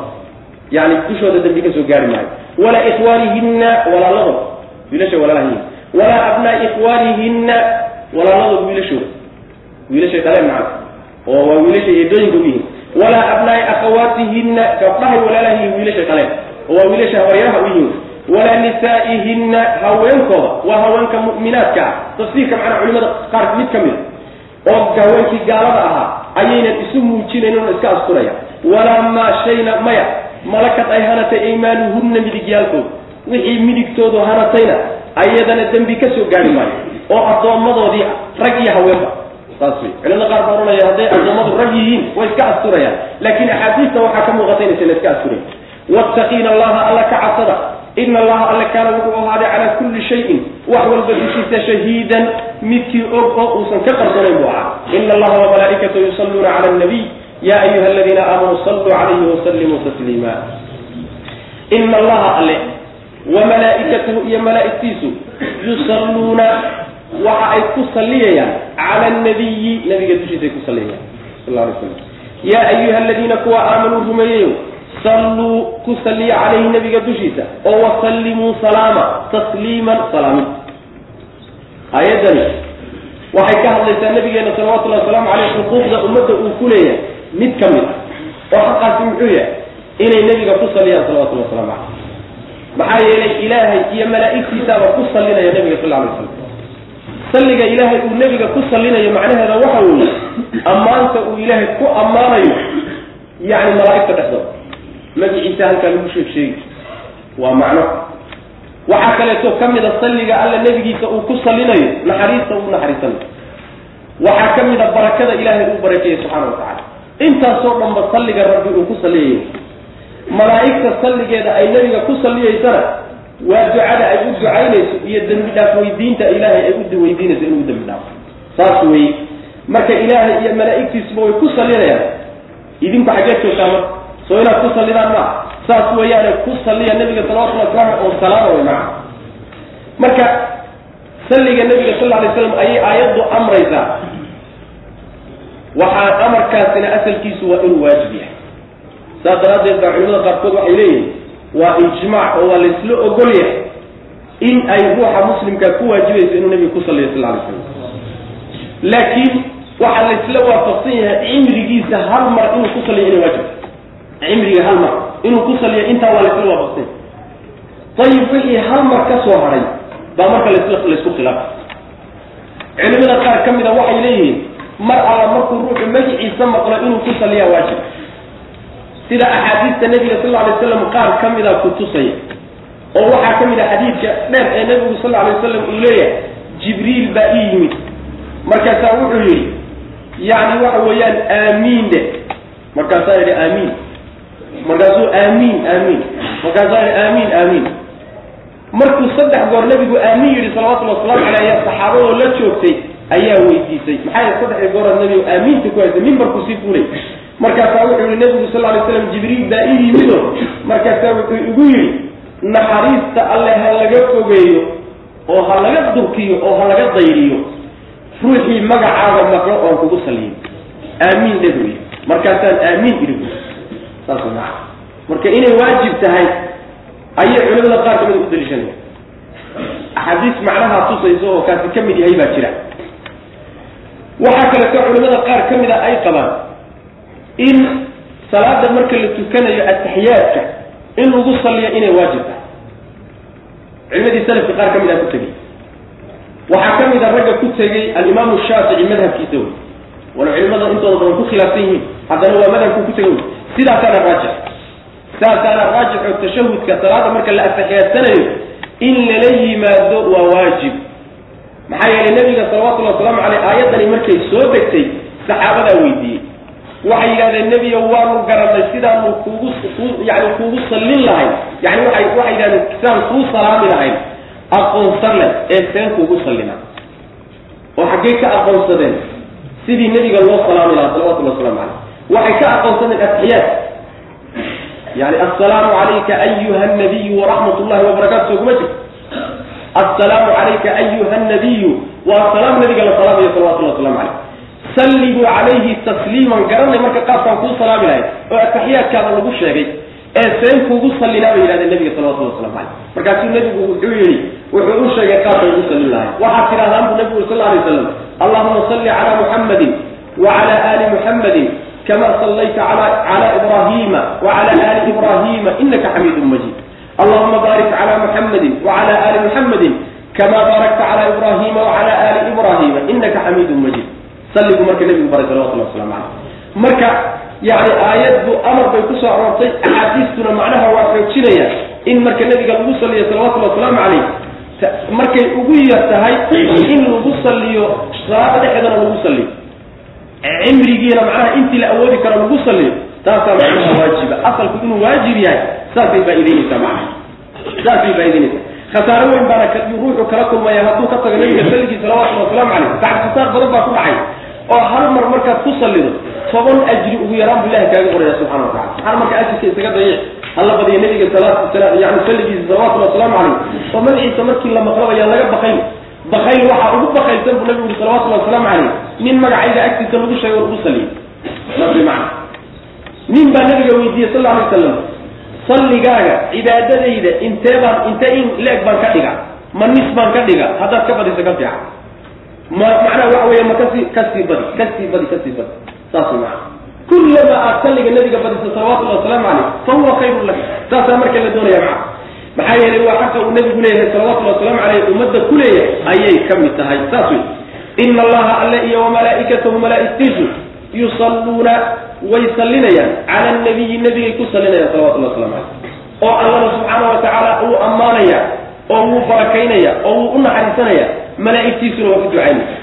yani dushooda dembi ka soo gaari maayo. Walaa ikhwaanihinna walaaladood wiilasha walaalahiin walaa abnaa'i ikhwaanihinna walaaladood wiilashooda wiilashay dhaleen macana oo waa wiilashay eedooyinka u yihiin. Walaa abnaa'i akhawaatihinna gabdhahay walaalahiin wiilashay dhaleen oo waa wiilasha habaryaha u yihiin. Walaa nisaa'ihinna haweenkooda waa haweenka mu'minaadka ah. Tafsiirka macnaa culimada qaar mid ka mida oo haweenkii gaalada ahaa ayaynan isu muujinayn oona iska asturaya. Walaa maa shayna maya malakad ay hanatay aymaanuhunna midigyaalkooda wixii midigtoodu hanatayna ayadana dembi ka soo gaari maayo. Oo addoommadoodii rag iyo haweenba saas wey culimada qaar baa ohanaya hadday addoommadu rag yihiin way iska asturayaan. Laakiin axaadiista waxaa ka muuqata inaysan iska asturayn wattaqiina allaha alla ka cabsada ina allaha alle kaana wuxuu ahaaday calaa kulli shayin. Wax walba dushiisa shahiidan midkii og oo uusan ka qarsanayn buu ahaa. Ina allaha wamalaa'ikatahu yusalluuna cala nabiy. Ya ayuha aladiina aamanuu salluu calayhi wasallimuu tasliima ina allaha alle wamalaa'ikatahu iyo malaa'igtiisu yusalluuna waxa ay ku salliyayaan cala nabiyi nabiga dushiisa ay ku salliyayaan sal alay slam yaa ayuha aladiina kuwa aamanuu rumeeyeyo salluu ku salliya calayhi nabiga dushiisa oo wasallimuu salaama tasliiman salaamin aayaddani waxay ka hadlaysaa nabigeena salawatullahi wasalaamu caleyh xuquuqda ummadda uu ku leeyahay mid ka mid oo xaqaasi muxuu yahay inay nebiga ku salliyaan salawatullahi waslamu caleyh maxaa yeelay ilaahay iyo malaa'igtiisaaba ku sallinaya nabiga sal alay slam salliga ilaahay uu nebiga ku sallinayo macnaheeda waxa weeye ammaanta uu ilaahay ku ammaanayo yacni malaa'igta dhexdooda. Magiciisa halkaa lagu sheeg sheegi. Waa macno. Waxaa kaleeto ka mida salliga alla nebigiisa uu ku sallinayo naxariista uu naxariisanayo. Waxaa ka mida barakada ilaahay uu barakeeyey subxaana watacala intaasoo dhanba salliga rabbi uu ku salliyayo malaa'igta salligeeda ay nebiga ku salliyaysana waa ducada ay u ducaynayso iyo dembi dhaaf weydiinta ilaahay ay u weydiinayso inuu dembi dhaafo. Saas weye marka ilaahay iyo malaa'igtiisuba way ku sallinayaan idinku xaggeed joogtaa marka soo inaad ku sallidaan maa saas weeyaane ku salliya nabiga salawatullahi waslamu oo salaama way maca marka salliga nabiga sal alay slam ayay aayaddu amraysaa. Waxaa amarkaasina asalkiisu waa inuu waajib yahay. Saas daraaddeed baa culimada qaarkood waxay leeyihiin waa ijmaac oo waa laysla ogol yahay in ay ruuxa muslimka ku waajibayso inuu nabiga ku salliyo sal alay slam laakiin waxaa laysla waafaqsan yahay cimrigiisa hal mar inuu ku salliyo inay waajib. Cimriga hal mar inuu ku saliyo intaa waa laysla waafaqsanya ayib wixii hal mar ka soo haray baa marka lasla laysku khilaafay culimada qaar ka mida waxay leeyihiin mar alla markuu ruuxu magiciisa maqlo inuu ku saliyaa waajib sida axaadiista nebiga sal alay slam qaar ka mida ku tusaya. oo waxaa ka mid a xadiidka dheer ee nebigu sal alay wasalam uu leeyahay jibriil baa ii yimid. Markaasaa wuxuu yidhi yacni waxa weeyaan aamiin de markaasaa yidhi aamiin. Markaasuu aamiin aamiin. Markaasaa yidhi aamiin aamiin. Markuu saddex goor nebigu aamiin yidhi salawatullhi waslamu caleyh ayaa saxaabadoo la joogtay ayaa weydiisay. Maxay saddexdii gooraad nebigu aamiinta ku haysay mimbarku sii fuulay markaasaa wuxuu yihi nebigu sal lay slam jibriil baa ii yimido markaasaa wuxuu igu yidhi naxariista alle ha laga fogeeyo oo ha laga durkiyo oo ha laga dayriyo ruuxii magacaaga maqlo oon kugu saliyin. Aamiin dhe buy markaasaan aamiin idhi saas maa marka inay waajib tahay ayay culimada qaar kamida u daliishanaya axaadiis macnaha tusayso oo kaasi ka mid yahay baa jira. Waxaa kaleeto culimada qaar ka mida ay qabaan in salaada marka la tukanayo ataxiyaadka in lagu saliyo inay waajib tahay. Culimadii salafka qaar ka mid a ku tegey. Waxaa ka mid a ragga ku tegey alimaamu shaafici madhabkiisa wey wala culimada intooda badan ku khilaafsan yihiin. Haddana waa madhabku ku tegey. Wey sidaasaana raajix. Sidaasaana raajix oo tashahudka salaada marka la ataxiyaadsanayo in lala yimaado waa waajib. Maxaa yeelay nabiga salawatullhi wasalaamu caleyh aayaddani markay soo degtay saxaabadaa weydiiyey waxay yidhahdeen nebiyo waanu garanay sidaanu kuugu yani kuugu sallin lahayn. Yani waay waxay yidhahdeen sidaan kuu salaami lahayn aqoonsan leh ee seen kuugu sallina. Oo xaggey ka aqoonsadeen sidii nebiga loo salaami lahaa salawatullahi waslamu caleyh waxay ka aqoonsadeen atixiyaad yani assalaamu calayka ayuha nabiyu waraxmat ullahi wabarakatu soo kuma jirto assalaamu calayka ayuha nabiyu waa salaam nabiga la salaamayo salawatullah waslamu calayh sallimuu calayhi tasliiman garanay marka qaabkaan kuu salaami lahay oo ataxiyaadkaada lagu sheegay ee seen kuugu sallinaa bay yihahdeen nabiga salawatullah waslamu calayh markaasuu nebigu wuxuu yihi wuxuu u sheegay qaabkay ugu sallin lahay waxaad tidhahdaan buu nabigu sal alay waslam allahuma salli calaa muxammadin wacala aali muxammadin kama sallayta cala ibrahima wacala aali ibrahima inaka xamiidun majid allahuma baarik cala muxammadin wacala aali muxammadin kama baarakta cala ibrahima wacala aali ibrahima inaka xamiidun majid salligu marka nebigu baray salawatullah waslamu caleyh marka yani aayaddu amar bay ku soo aroortay axaadiistuna macnaha waa xoojinaya in marka nebiga lagu saliyo salawatullhi wasalaamu caleyh markay ugu yar tahay in lagu saliyo salaada dhexeedana lagu saliyo cimrigiina macnaha intii la awoodi karo lagu saliyo taasaa macnaha waajiba. Asalku inuu waajib yahay saasay faa'ideyneysaa macnaha. Saasay faa'ideyneysaa khasaaro weyn baana ruuxu kala kulmaya hadduu ka tago nabiga saligii salawatullhi wasalaamu caleyh tacsisaar badan baa ku dhacay oo hal mar markaad ku salido toban ajri ugu yaraan bu ilahi kaaga qoraya subxana wa tacala maxaa marka ajirka isaga dayic hala badiya nabiga yani salligiisa salawatulli wasalaamu calayh oo magaciisa markii la maqlaba yaan laga bakayl bakayl waxaa ugu bakaylsan buu nabigu yuri salawatullahi wasalaamu calayh nin magacayga agtiisa lagu sheegay oo lagu saliyo. Saas macna nin baa nabiga weydiiyey sal alay wasalam salligaaga cibaadadayda intee baan inte in leeg baan ka dhiga ma nis baan ka dhiga haddaad ka badisa ka fiican ma macnaha waxa weya ma ka sii ka sii badi ka sii badi ka sii badi. Saas macana kullama aad salliga nabiga badisa salawatullahi wasalaamu calayh fa huwa khayrun lak saasaa marka la doonaya maca maxaa yeelay waa xaqa uu nabigu leeyahay salawatullahi wasalaamu caleyh ummadda ku leeyahay ayay ka mid tahay. Saas wey ina allaha alle iyo wamalaa'ikatahu malaa'igtiisu yusalluuna way sallinayaan. Cala nabiyi nabigay ku sallinayaan salawatullahi waslamu caleyh oo allana subxaana wa tacaala uu ammaanaya oo wuu barakaynaya oo wuu u naxariisanaya malaa'igtiisuna waa ku ducaynaysa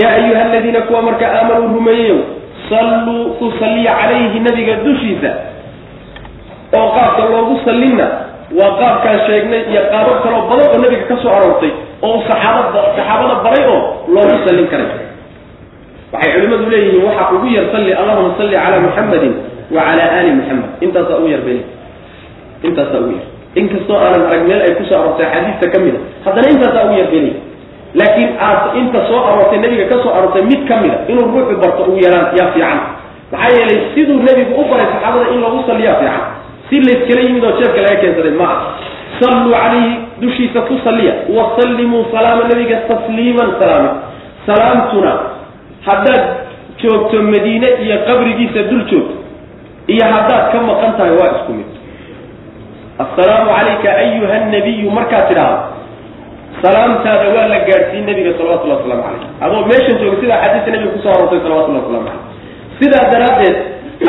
yaa ayuha aladiina kuwa marka aamanuu rumeeyeyow salluu ku salliya calayhi nabiga dushiisa. oo qaabka loogu sallinna waa qaabkaan sheegnay iyo qaabab kaloo badan oo nabiga ka soo aroortay oo saxaabada saxaabada baray oo loogu sallin karay. Waxay culimmadu leeyihiin waxaa ugu yar salli allahuma salli calaa muxamadin wa cala aali muxamed intaasaa ugu yar beli. Intaasaa ugu yar. Inkastoo aanan arag meel ay ku soo aroortay xadiista ka mid a haddana intaasaa ugu yar beli laakiin aad inta soo aroortay nebiga ka soo aroortay mid ka mid a inuu ruuxu barto ugu yaraan yaa fiican. Maxaa yeelay siduu nebigu u baray saxaabada in loogu salliyaa fiican. Si layskala yimid oo jeefka laga keensaday ma salluu calayhi dushiisa ku salliya. Wasallimuu salaama nabiga tasliiman salaama. Salaamtuna haddaad joogto madiine iyo qabrigiisa dul joogto iyo haddaad ka maqan tahay waa isku mid. Assalaamu calayka ayuha nabiyu markaad tidhaahdo salaamtaada waa la gaadhsiin nabiga salawatullahi waslamu calayh. Adoo meeshan jooga sidaa xadiista nabiga ku soo aroortay salawatullahi waslamu calayh. Sidaa daraaddeed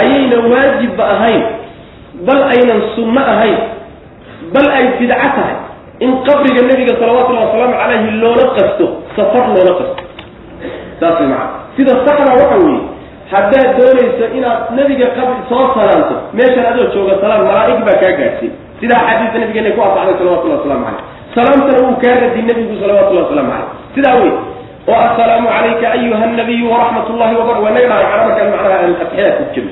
ayayna waajibba ahayn bal aynan sunno ahayn bal ay bidco tahay in qabriga nebiga salawatullahi wasalaamu calayhi loola qasto safar loola qasto. Saas way macana sida saxda waxa weeye haddaad doonayso inaad nebiga qabri soo salaanto meeshan adoo jooga salaan malaa'ig baa kaa gaadhsiin sidaa xadiista nabigeena ku asaxday salawatullahi waslamu calayh salaamtana wuu kaa radi nebigu salawatullahi waslamu calayh. Sidaa wey oo assalaamu calayka ayuha nabiyu waraxmat ullahi wabar waa naga dhahay macna markaan macnaha aan ku jirno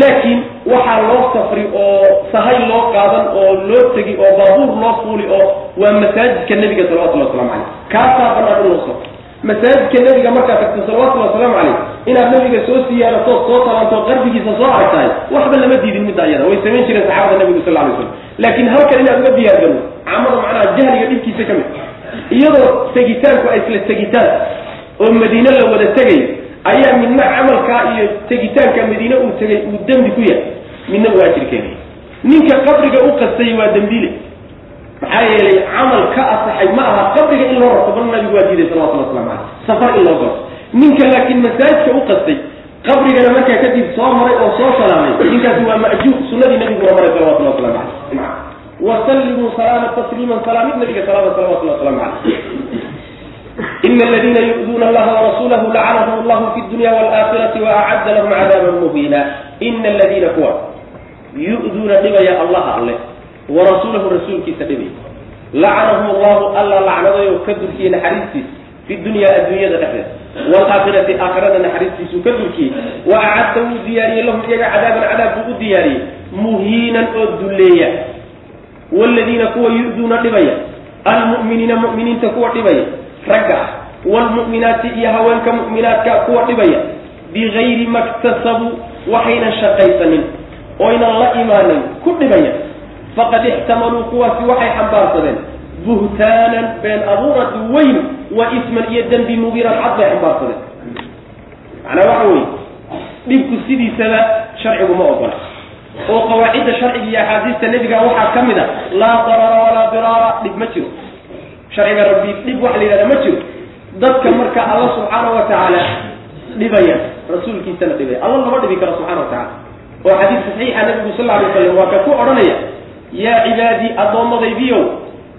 laakiin waxaa loo safri oo sahay loo qaadan oo loo tegi oo baabuur loo fuuli oo waa masaajidka nebiga salawatullahi waslamu calayh. Kaasaa banaan in loo safro masaajidka nebiga markaad tagto salawatullahi wasalaamu calayh inaad nebiga soo siyaaratood soo talaantood qarbigiisa soo aragtahay waxba lama diidin midda iyada way samayn jireen saxaabada nebigu sal alay slam laakiin halkan inaad uga diyaargalo camada macnaha jahliga dhibkiisa ka mid iyadoo tegitaanku ay isla tegitaan oo madiine la wada tegay ayaa midna camalkaa iyo tegitaanka madiine uu tegay uu dembi ku yahay. Midna uu ajir keenaya ninka qabriga u qastay waa dembiile maxaa yeelay camal ka asaxay ma aha qabriga in loo rarto bal nabigu waa diiday salawatullah waslamu caleyh safar in loo galo. Ninka laakiin masaajidka u qastay qabrigana markaa kadib soo maray oo soo salaamay ninkaasi waa ma'juur sunnadii nabiguna maray salawatullah waslamu caleyh wasallimuu salaama tasliiman salaamid nabiga salaama salawatullah waslamu caleyh ina aladiina yu'duuna allaha warasuulahu lacanahum allahu fi dunya walaaakhirati waacadda lahum cadaaban muhiina ina aladiina kuwa yu'duuna dhibaya allaha alle warasuulahu rasuulkiisa dhibaya lacanahum allahu alla lacnadayo ka durkiyey naxariistiisa fi dunya adduunyada dhexdeeda waalaakhirati aakhirada naxariistiisuu ka durkiyey wa acadda wuu diyaariyey lahum iyaga cadaaban cadaab buu u diyaariyey muhiinan oo dulleeya. Waaladiina kuwa yu-duuna dhibaya almu'miniina mu'miniinta kuwa dhibaya ragga ah waalmu'minaati iyo haweenka mu'minaadka kuwa dhibaya bigayri maktasabuu waxaynan shaqaysanin oynan la imaanin ku dhibaya faqad ixtamaluu kuwaasi waxay xambaarsadeen buhtaanan been abuurad weyn wa isman iyo dembi mubiiran cad bay xambaarsadeen macnaa waxa weye dhibku sidiisaba sharcigu ma ogola oo qawaacidda sharciga iyo axaadiista nebiga waxaa ka mid a laa darara walaa diraara dhib ma jiro. Sharciga rabbi dhib waxa la yidhahda ma jiro. Dadka marka alla subxaana wa tacaala dhibaya rasuulkiisana dhibaya. Alla lama dhibi karo subxana wa tacala oo xadiis saxiixa nabigu sal alay slam waa ka ku odhanaya yaa cibaadii addoommadaydiiow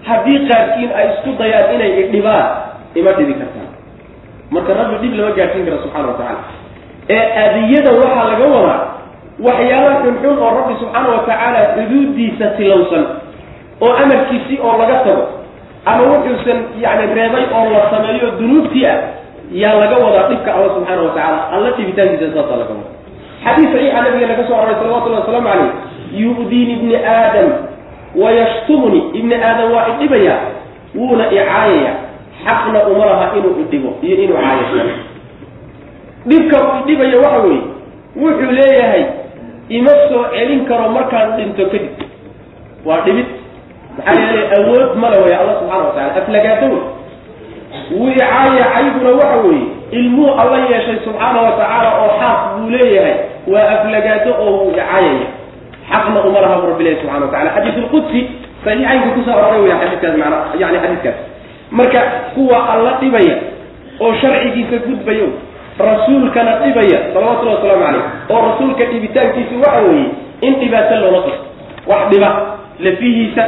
haddii qaarkiin ay isku dayaan inay idhibaan ima dhibi kartaan. Marka rabbi dhib lama gaadhsiin kara subxana wa tacala ee adiyada waxaa laga wadaa waxyaala xunxun oo rabbi subxaana wa tacaala xuduudiisa tilowsan oo amarkiisii oo laga tago ama wuxuusan yani reebay oo la sameeyo dunuubtii ah yaa laga wadaa dhibka alla subxaana wa tacala alla dhibitaankiisa saasaa laga wada xadiis saxiixa nabigeena ka soo aroray salawatullahi wasalaamu calayh yu-diini ibni aadam wayashtumuni ibni aadam waa idhibaya wuuna icaayaya xaqna uma laha inuu idhibo iyo inuu caayo. Dhibka uu idhibaya waxa weeye wuxuu leeyahay ima soo celin karo markaan dhinto kadib. Waa dhibid. Maxaa yeelay awood male way alla subxana wa tacala aflagaado wey wuu icaaya cayduna waxa weeye ilmuu alla yeeshay subxaana wa tacaala oo xaaq buu leeyahay. Waa aflagaado oo wuu icaayaya xaqna uma laha rabbi ilahi subxana wa tacala xadiis lqudsi saxiixaynka ku soo aroray wey xadiiskaas mana yani xadiiskaas marka kuwa alla dhibaya oo sharcigiisa gudbayo rasuulkana dhibaya salawatullahi wasalaamu calayh oo rasuulka dhibitaankiisa waxa weeye in dhibaato loola qasto wax dhiba lafihiisa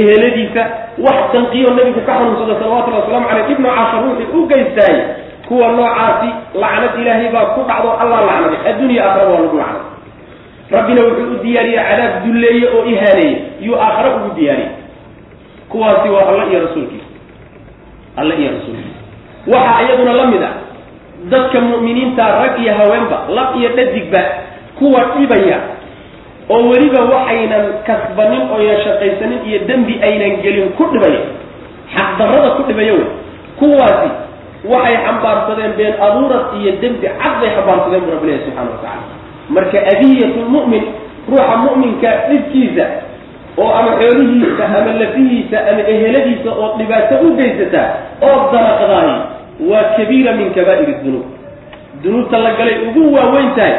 eheladiisa wax danqiyo nabigu ka xanuunsada salawatullahi waslamu caleyh dhib noocaasa ruuxii u geystaay kuwa noocaasi lacnad ilaahay baa ku dhacdo allah lacnaday addunya aakhara waa lagu lacnay rabbina wuxuu u diyaariyey cadaab dulleeye oo ihaaneeye yuu aakhare ugu diyaariyey. Kuwaasi waa alla iyo rasuulkiisa alla iyo rasuulkiisa waxaa iyaduna la mid ah dadka mu'miniinta rag iyo haweenba lab iyo dhadigba kuwa dhibaya oo weliba waxaynan kasbanin ooynan shaqaysanin iyo dembi aynan gelin ku dhibaya xaqdarrada ku dhibaya wey. Kuwaasi waxay xambaarsadeen been abuurad iyo dembi cad bay xambaarsadeen bu rabbi ilahi subxana wa tacala marka adiyatu lmu'min ruuxa mu'minka dhibkiisa oo ama xoolihiisa ama lafihiisa ama eheladiisa oo dhibaato u geysataa oo danaqdaahi waa kabiira min kabaa'ir dunuub. Dunuubta la galay ugu waaweyn tahay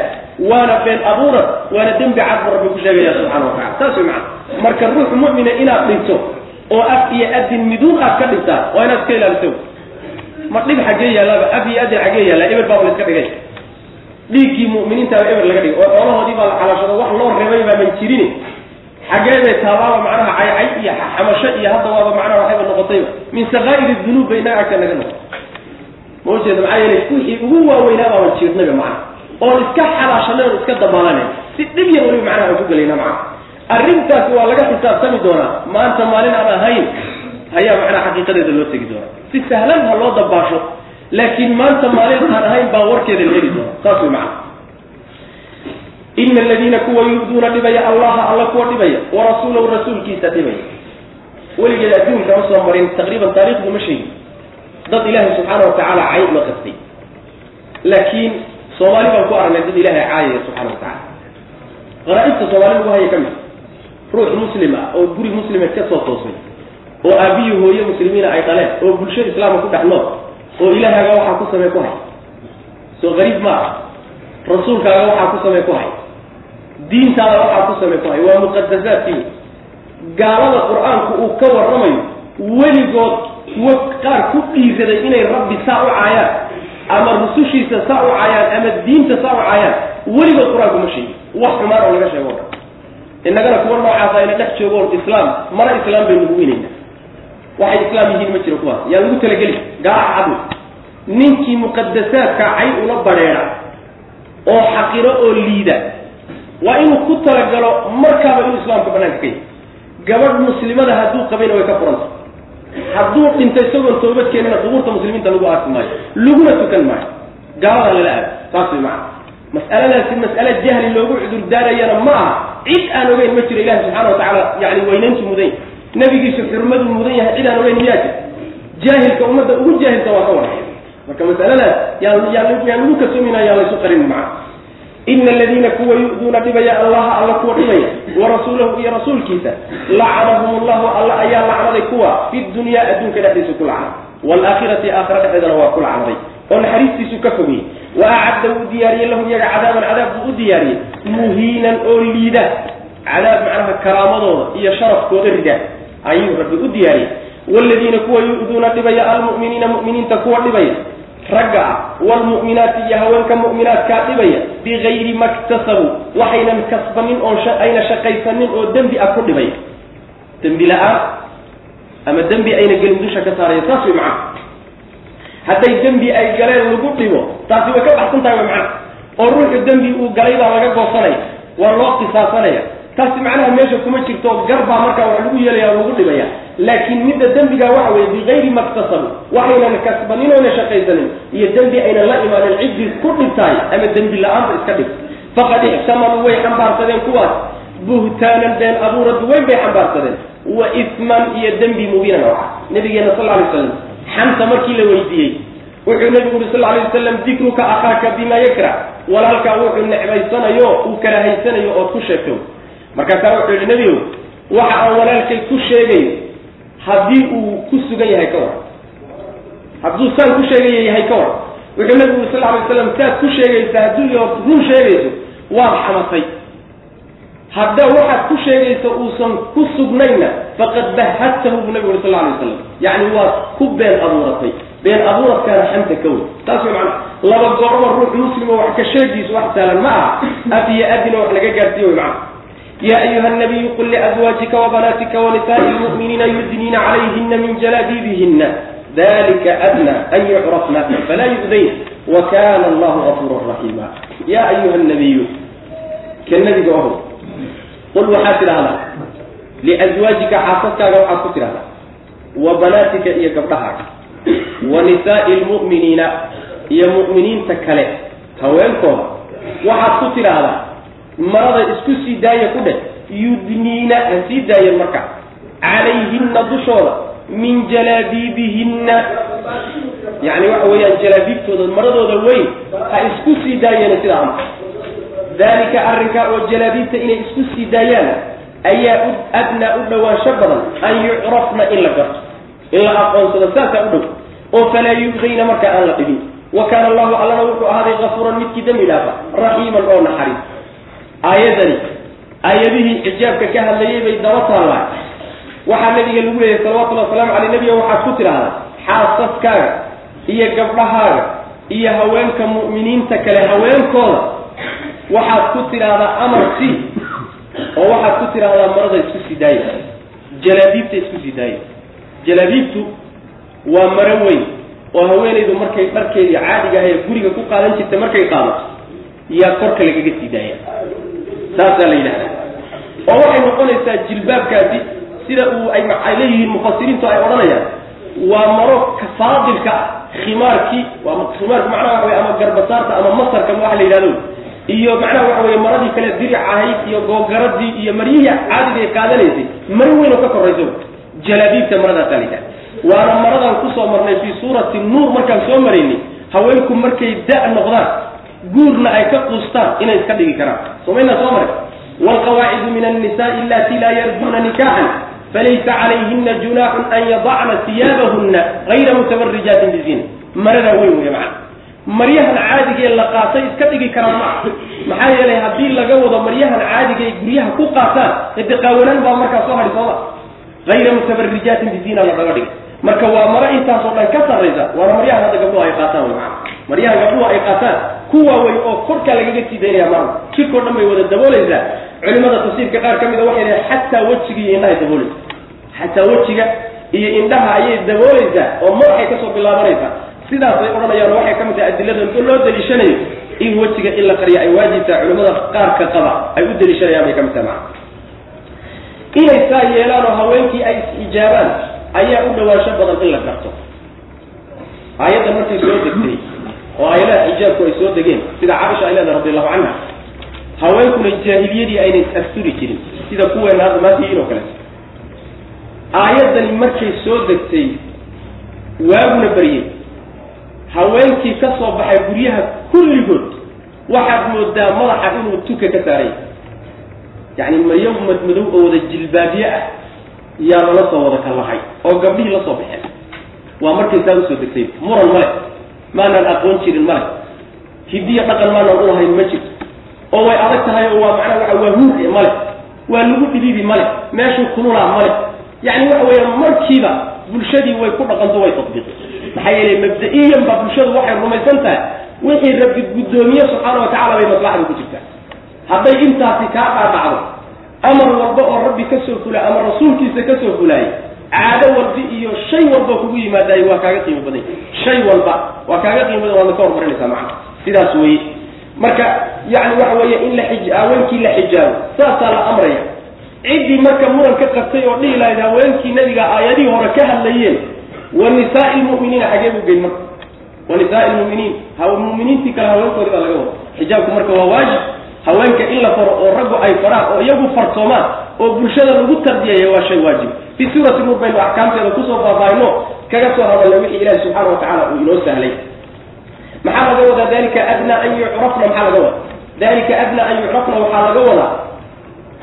waana been abuurad waana dembi cad bu rabbi ku sheegaya subxana wa tacala saas way macana marka ruux mu'mina inaad dhinto oo af iyo adin miduun aad ka dhintaa waa inaad iska ilaaliso. Ma dhib xaggee yaalaaba af iyo adin xaggee yaallaa eber baa la iska dhigay dhiiggii mu'miniintaaba eber laga dhigay oo xoolahoodii baa la xalaashado wax loo reebay baaban jirin xaggee bay taabaaba macnaha caycay iyo xamasho iyo hadda waaba macnaha waxayba noqotayba. Min sakaa'ir dunuub bay inaga agta naga noqotay. Ma ujeeda maxaa yeelay wixii ugu waaweynaa baaban jiirnayba macnaha. Oon iska xalaashanay oon iska dabaalanay si dhib yar weliba macnaha aan ku gelayna macnaha. Arrintaasi waa laga xisaabtami doonaa. Maanta maalin aan ahayn ayaa macnaha xaqiiqadeeda loo tegi doonaa. Si sahlan ha loo dabaasho laakiin maanta maalin aan ahayn baa warkeeda la heli doona. Saas way macana ina aladiina kuwa yu'duuna dhibaya allaha alla kuwa dhibaya wa rasuulahu rasuulkiisa dhibaya. Weligeed adduunka ma soo marin taqriiban taarikhdu ma sheegin. Dad ilaahay subxaana wa tacaala cay uma qastay laakiin soomaali baan ku aragnay dad ilaahay caayaya subxana wa tacala qaraa'ibta soomaali lagu haya ka mid. Ruux muslim ah oo guri muslima ka soo toosay oo aabiyi hooye muslimiina ay dhaleen oo bulsho islaamka ku dhex nool oo ilaahaaga waxaa ku samey ku hay. Soo qariib ma ah rasuulkaaga waxaa ku samey ku hay. Diintaada waxaa ku samey ku hay. Waa muqadasaadkii gaalada qur'aanku uu ka warramayo weligood kuwo qaar ku dhiiraday inay rabbi saa u caayaan ama rusushiisa saa u caayaan ama diinta saa u caayaan weligood qur'aanku ma sheegin. Wax xumaan oo laga sheego. O dhan innagana kuwa noocaasa ayna dhex joogoon islaam mana islaam baynu huwinayna waxay islaam yihiin ma jiro kuwaas. Yaa lagu talageli gaalaha cadwi ninkii muqadasaadka cay ula badheedha oo xaqiro oo liida waa inuu ku talagalo markaaba inuu islaamka banaanka ka yahy gabadh muslimada hadduu qabayna way ka furanta hadduu dhinto isagoon toobad keenina qubuurta muslimiinta lagu aasi maayo laguna tukan maayo. Gaalada lala aado saas way macana mas'aladaasi mas'ale jahli loogu cudur daarayana ma aha. Cid aan ogeyn ma jiro ilahi subxana wa tacaala yani weynayntu mudan yahay nabigiisu xurmadu mudan yahay cid aan ogeyn miyaa jir. Jaahilka ummadda ugu jaahilka waa ka waraya marka masaladaas yaan yaan yaan lagu kasoomin yaan laysu qarin maca. Ina aladiina kuwa yu'duuna dhibaya allaha alla kuwa dhibaya wa rasuulahu iyo rasuulkiisa lacanahum allahu alla ayaa lacnaday kuwa fi dunyaa adduunka dhexdiisa ku lacnay. Waalaakhirati aakhira dhexdeedana waa ku lacnaday. Oo naxariistiisu ka fogeyey wa acadda wuu diyaariyey lahum iyaga cadaaban cadaab buu u diyaariyey muhiinan oo liida. Cadaab macnaha karaamadooda iyo sharafkooda rida ayuu rabbi u diyaariyey waaladiina kuwa yu'duuna dhibaya almu'miniina mu'miniinta kuwa dhibaya. Ragga ah waalmu'minaati iyo haweenka mu'minaadkaa dhibaya. Bigayri maktasabuu waxaynan kasbanin oon ayna shaqaysanin oo dembi ah ku dhibaya. Dembi la'aan ama dembi ayna gelin dusha ka saaraya saas way macana hadday dembi ay galeen lagu dhibo taasi way ka baxsan tahay way macana oo ruuxu dembi uu galay baa laga goosanaya waa loo qisaasanaya taasi macnaha meesha kuma jirto gar baa markaa wax lagu yeelaya o lagu dhibaya laakiin midda dembigaa waxa weye bigayri maktasabu waxaynan kasbanin oyna shaqaysanin. Iyo dembi aynan la imaanin ciddii ku dhibtahay ama dembi la'aanba iska dhig faqad ixtamaluu way xambaarsadeen kuwaas. Buhtaanan been abuuradu weyn bay xambaarsadeen. Wa isman iyo dembi mubiinan oo nabigeena sal ly slam xanta markii la weydiiyey wuxuu nabigu uri sal lay wasalam dikruka akhaaka bima yakra. Walaalkaa wuxuu necbaysanayo uu karahaysanayo ood ku sheegto markaasaa wuxuu yihi nebigow waxa aan walaalkay ku sheegayo haddii uu ku sugan yahay ka war hadduu saan ku sheegaya yahay ka war wuxuu nabigu uri sal lay waslam saad ku sheegaysa hadduu y run sheegayso waad xamatay. Hadda waxaad ku sheegaysa uusan ku sugnayna faqad bahadtahu buu nabigu uri sal lay waslam yacni waad ku been abuuratay been abuuradkaana xanta ka wey taas way macana laba goorba ruux muslimo wax ka sheegiisu wax saalan ma aha ab iyo abina wax laga gaarsiiyo way macana ya ayuha nabiyu qul liazwaajika wabanaatika wanisaai lmu'miniina yudniina calayhina min jalaabiibihina dalika adna an yucrafna falaa yu'dayn wa kana allahu gafuura raxiima ya ayuha nabiyu ka nabiga oho qul waxaad tidhahdaa liazwaajika xaasaskaaga waxaad ku tidhahdaa wa banaatika iyo gabdhahaaga wa nisaai lmu'miniina iyo mu'miniinta kale haweenkooda waxaad ku tidhaahdaa marada isku sii daaya ku dheh yudniina ha sii daayeen marka. Calayhinna dushooda min jalaabiibihinna. Yacni waxa weeyaan jalaabiibtooda maradooda weyn ha isku sii daayeena sidaa ama. Dalika arrinkaa oo jalaabiibta inay isku sii daayaan ayaa adnaa u dhowaansho badan an yucrafna in la garto in la aqoonsado saasaa u dhow. Oo falaa yubdayna marka aan la dhibin wa kaana allahu allana wuxuu ahaaday kafuuran midkii dembi dhaafa raxiiman oo naxariis aayadani aayadihii xijaabka ka hadlayay bay daba taallaa waxaa nabiga lagu leeyahay salawatullhi wasalaamu caley nabiga waxaad ku tidhaahdaa xaasaskaaga iyo gabdhahaaga iyo haweenka mu'miniinta kale haweenkooda waxaad ku tidhaahdaa amar si oo waxaad ku tidhaahdaa marada isku sii daaya jalaabiibta isku sii daaya jalaabiibtu waa maro weyn oo haweenaydu markay dharkeedii caadiga ah ee guriga ku qaadan jirtay markay qaadato yaa korka lagaga sii daaya saasaa la yidhahda oo waxay noqonaysaa jilbaabkaasi sida uu ay leeyihiin mufasiriintu ay odhanayaan. Waa maro faadilka ah khimaarkii waa khimaarku macnaha waxa wey ama garbasaarta ama masarka waxa la yidhahdo. Iyo macnaha waxa weye maradii kale diric ahayd iyo googaradii iyo maryihii caadiga ay qaadanaysay maro weyn oo ka korayso. Jalaabiibta maradaasaa la yidhahda waana maradaan ku soo marnay fii suurati nuur markaan soo maraynay haweenku markay da' noqdaan guurna ay ka quustaan inay iska dhigi karaan. Somaynaa soo maray. Waalqawaacidu min annisaai allati laa yarjuna nikaxan falaysa calayhina junaaxun an yadacna siyaabahunna gayra mutabarijaatin bizina maradaa weyn wey macana maryahan caadiga ee la qaatay iska dhigi karaan ma aha. Maxaa yeelay haddii laga wado maryahan caadiga guryaha ku qaataan hade qaawanaan baa markaa soo hadhi sooma. Ayra mutabarijaatin bizina lagaga dhigay. Marka waa maro intaasoo dhan ka sarraysa waana maryahan hadda gabdhuhu ay qaataan wey maana maryahan gabdhuhu ay qaataan. Kuwa way oo korkaa lagaga sii daynaya maanta jirkao dhan bay wada daboolaysaa. Culimada tafsiirka qaar ka mida waxay dhahay xataa wejiga iyo indhahay daboolaysa xataa wejiga iyo indhaha ayay daboolaysaa oo madaxay ka soo bilaabanaysaa. Sidaasay odhanayaan waxay ka mid tahay adilada loo daliishanayo in wejiga in la qariyo ay waajibtaa culimada qaarka qaba ay u daliishanayaan bay ka mid tahay macana inay saa yeelaan oo haweenkii ay is-ijaabaan ayaa u dhawaansho badan in la garto. Aayadda markay soo degtay oo aayadaha xijaabku ay soo degeen sida caaisha ay leedahay radi allahu canha haweenkuna jaahiliyadii ayna is-asturi jirin sida kuweena hadda maanta yihiin oo kale. Aayaddani markay soo degtay waaguna baryey haweenkii ka soo baxay guryaha kulligood waxaad moodaa madaxa inuu tuka ka saaray. Yacni mayo madmadow oo wada jilbaabye ah yaa lala soo wada kallahay oo gabdhihii la soo baxeen waa markay saa u soo degtay muran male maanaan aqoon jirin male hidiya dhaqan maanaan u lahayn ma jirto oo way adag tahay oo waa macnaa waa waa huur male. Waa lagu dhibibi male. Meeshuu kululaa male. Yacni waxa weeya markiiba bulshadii way ku dhaqanto way tatbiiqi maxaa yeelay mabda-iyan ba bulshadu waxay rumaysan tahay. Wixii rabbi guddoomiye subxaana wa tacala bay maslaxda ku jirtaa. Hadday intaasi kaa dhaadhacdo amar walba oo rabbi ka soo fulay ama rasuulkiisa ka soo fulaayay caado walba iyo shay walba kugu yimaadaay waa kaaga qiimo badan. Shay walba waa kaaga qiimo badan waadna ka horumarinaysaa macana sidaas weye marka yani waxa weeye in la xij haweenkii la xijaabo saasaa la amraya. Ciddii marka muran ka qabtay oo dhihi lahayd haweenkii nabiga aayadihii hore ka hadlayeen wa nisaai lmu'miniina xagee buu geyn marka. Wa nisaai lmu'miniin muminiintii kale haweenkoodii baa laga wada xijaabku marka waa waajib. Haweenka in la faro oo raggu ay faraan oo iyagu farsoomaan oo bulshada lagu tarbiyeeya waa shay waajib fi suurati nuur baynu axkaamteeda ku soo faahfaahino kaga soo hadalna wixii ilaahi subxaana wa tacala uu inoo sahlay. Maxaa laga wadaa dalika adnaa an yucrafna maxaa laga wadaa? Dalika adnaa an yucrafna waxaa laga wadaa?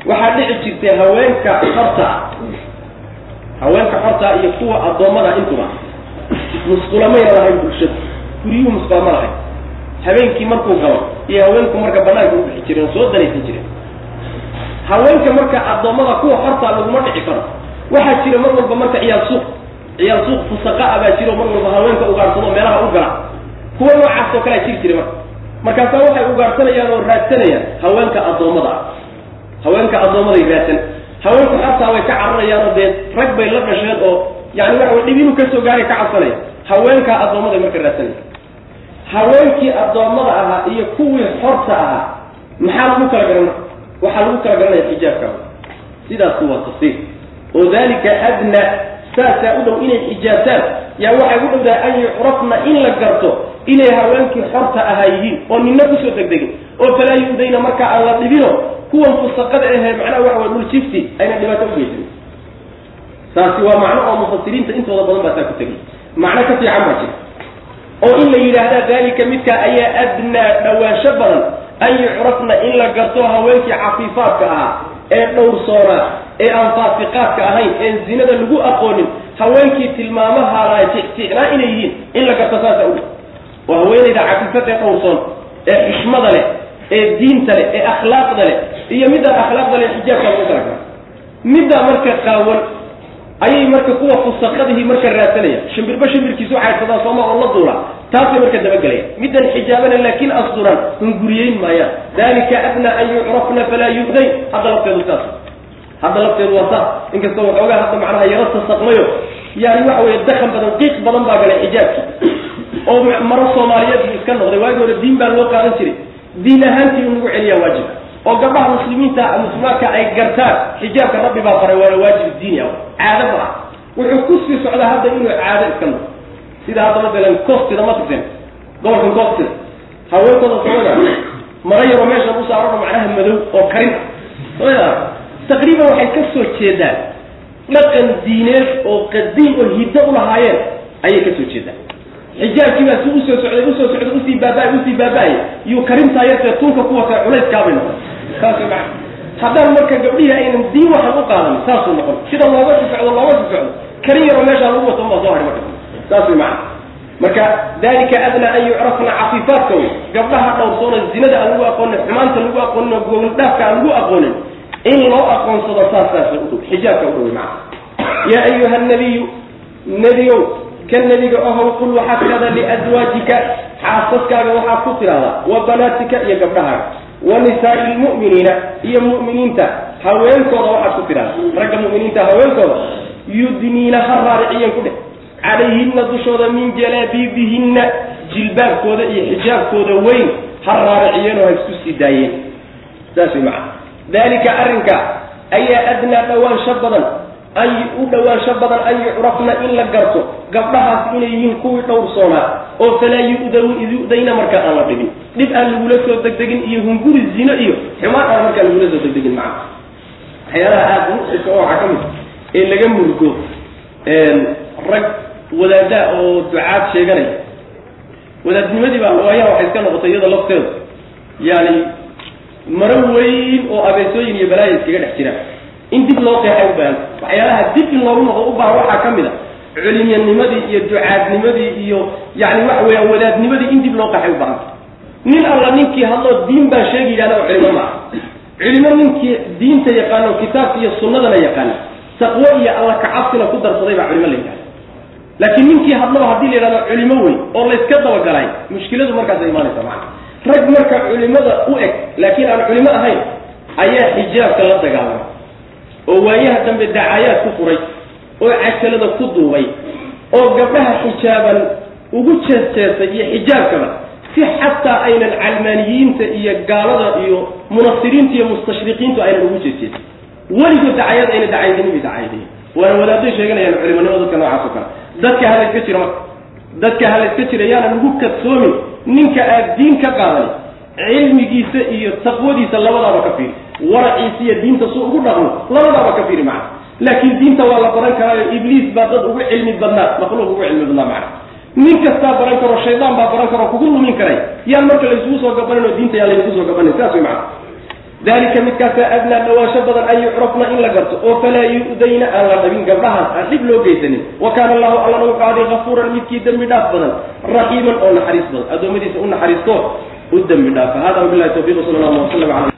Waxaa dhici jirtay haweenka xorta haweenka xorta iyo kuwa addoommada intuba musqulamayna lahayn bulshada guryuhu musqula ma lahayn. Habeenkii markuu galo iyo haweenku marka banaanka u bixi jireen soo danaysan jireen. Haweenka marka addoommada kuwa xorta laguma dhici karo waxaa jira mar walba marka ciyaal suuq ciyaal suuq fusaqa a baa jiro mar walba haweenka ugaarsado meelaha u gala. Kuwa noocaas oo kalea jiri jira marka. Markaasaa waxay ugaarsanayaan oo raadsanayaan haweenka addoommada. Ah haweenka addoommaday raadsan. Haweenku xortaa way ka cararayaan oo dee rag bay la dhasheen oo yani waxa dhib inuu ka soo gaaray ka cabsanaya. Haweenkaa addoommaday marka raadsanaya haweenkii addoommada ahaa iyo kuwii xorta ahaa maxaa lagu kala garan waxaa lagu kala garanaya xijaabka. Sidaasi waa tafsiir oo dalika adna saasaa u dhow inay xijaabtaan yaa waxay u dhowdahay an yucrafna in la garto inay haweenkii xorta ahaa yihiin oo nina ku soo degdegin. Oo falaa yudayna marka aan la dhibino kuwan fusaqada ahee macnaha waxa way dhulshifti ayna dhibaato ugeysanin taasi waa macno oo mufasiriinta intooda badan baa saa ku tegay macno ka fiican baa jira. Oo in la yidhaahda dalika midkaa ayaa adnaa dhawaansho badan an yucrafna in la garto haweenkii cafiifaadka ahaa ee dhowrsoonaa ee aan faasiqaadka ahayn een zinada lagu aqoonin haweenkii tilmaamaha ticticnaa inay yihiin in la garto saasa u oo haweenayda cafiifada ee dhowrsoon ee xishmada leh ee diinta leh ee akhlaaqda leh iyo midaan akhlaaqda leh xijaabka lagu kala gara middaa marka qaawan ayay marka kuwa fusaqadihii marka raadsanaya. Shimbirba shimbirkiisu caydsadaa sooma oo la duula taasay marka dabagelaya middan xijaabana laakiin asduran hunguriyeyn maayaan. Dalika adnaa an yucrafna falaa yu'dayn hadda lafteedu saas hadda lafteedu waa saas. Inkastoo waxoogaa hadda macnaha yaro tasaqmayo yani waxa weeye dakan badan qiiq badan baa galay xijaabki oo maro soomaaliyeed buu iska noqday. Waagii hore diin baa loo qaadan jiray. Diin ahaantii in lagu celiyaa waajib. Oo gabdhaha muslimiinta muslimaadka ay gartaan xijaabka rabbi baa faray waana waajib diini caado ma ah wuxuu ku sii socdaa hadda inuu caado iska noqdo. Sida hadda matalan coostida ma tigteen gobolkan coostida haweenkooda samada mara yaroo meeshan u saarano macnaha madow oo karin. Samada taqriiban waxay ka soo jeedaan dhaqan diineed oo qadiim oo hiddo u lahaayeen ayay ka soo jeedaan xijaabkii baa si u soo socday u soo socday u sii baaba u sii baaba-ay yuu karintaa yartee tunka ku wata culayskaabay noqon saas maa haddaan marka gabdhihii aynan diin waxan u qaadan saasuu noqon sida looga si socdo looga si socdo karin yaroo meeshaa lagu wato unbaa soo hari marka saas way marka dalika adnaa an yucrafna cafiifaadka wey gabdhaha dhowrsoona zinada aan lagu aqoonin xumaanta lagu aqoonin oo gogoldhaafka aan lagu aqoonin in loo aqoonsado saas saasa u dhow xijaabka u dhowy macana yaa ayuha nabiyu nebigow ka nebiga ohow qul waxaad tidhahdaa liazwaajika xaasaskaaga waxaad ku tidhahdaa wa banaatika iyo gabdhahaaga wa nisaai lmu'miniina iyo mu'miniinta haweenkooda waxaad ku tidhahdaa ragga mu'miniinta haweenkooda yudniina ha raariciyeen ku dheh calayhinna dushooda min jalaabiibihinna jilbaabkooda iyo xijaabkooda weyn ha raariciyeen oo ha isku sii daayeen saas way macana dalika arrinka ayaa adnaa dhawaansho badan ay u dhowaansho badan an yucrafna in la garto. Gabdhahaas inay yihiin kuwii dhowrsoonaa oo falaa yu-dayna markaa aan la dhibin. Dhib aan lagula soo degdegin iyo hunguri zino iyo xumaan aan markaa lagula soo degdegin macna waxyaalaha aada muxika oo waxaa ka mid ee laga murgo rag wadaadaa oo ducaad sheeganaya. Wadaadnimadii baa waayaha waxay iska noqotay iyada lafteeda. Yani maro weyn oo abeesooyin iyo balaaya iskaga dhex jiraan in dib loo qeexay u baahan. Waxyaalaha dib in loogu noqdo u baahan waxaa ka mid a culimyanimadii iyo ducaadnimadii iyo yani waxa weeyaan wadaadnimadii in dib loo qeexay u baahanta nin alla ninkii hadloo diin baa sheegi yidhahda oo culimo maaha culimo ninkii diinta yaqaano kitaabka iyo sunnadana yaqaana taqwo iyo alla kacabsina ku darsaday baa culimo la yidhahda laakiin ninkii hadlaba haddii la yidhahdo culimo wey oo layska dabagalay mushkiladu markaasa imaanaysa macana rag marka culimada u eg laakiin aan culimo ahayn ayaa xijaabka la dagaalamay oo waayaha dambe dacayaad ku furay oo cajalada ku duubay oo gabdhaha xijaaban ugu jeesjeesay iyo xijaabkaba si xataa aynan calmaaniyiinta iyo gaalada iyo munasiriinta iyo mustashriqiintu aynan ugu jeesjeesin weligood dacayad ayna dacaydanin bay dacaydayen waana wadaaday sheeganayaan culimanimo dadka noocaas oo kale. Dadka halayska jira marka dadka halayska jira yaanan ugu kadsoomin ninka aad diin ka qaadan cilmigiisa iyo taqwadiisa labadaaba ka fiiri. Waraciisa iyo diinta su ugu dhaqmo labadaaba ka fiiri macna. Laakiin diinta waa la baran karaayo ibliis baa dad ugu cilmi badnaa makhluuq ugu cilmi badnaa macna. Nin kastaa baran karo shaydaan baa baran karo kugu lumin karay. Yaan marka laysugu soo gabanin oo diinta yaan laysugu soo gabanin saas way macna dalika midkaasa adnaa dhawaasho badan an yucrafna in la garto oo falaa yu'dayna aan la dhabin gabdhahaan aan dhib loo geysanin wa kaana allahu allana wuxuu aday hafuuran midkii dembi dhaaf badan raxiiman oo naxariis badan addoommadiisa u naxariisto u dembi dhaafa hada wabilahi tawfiq sal allahu waslm ala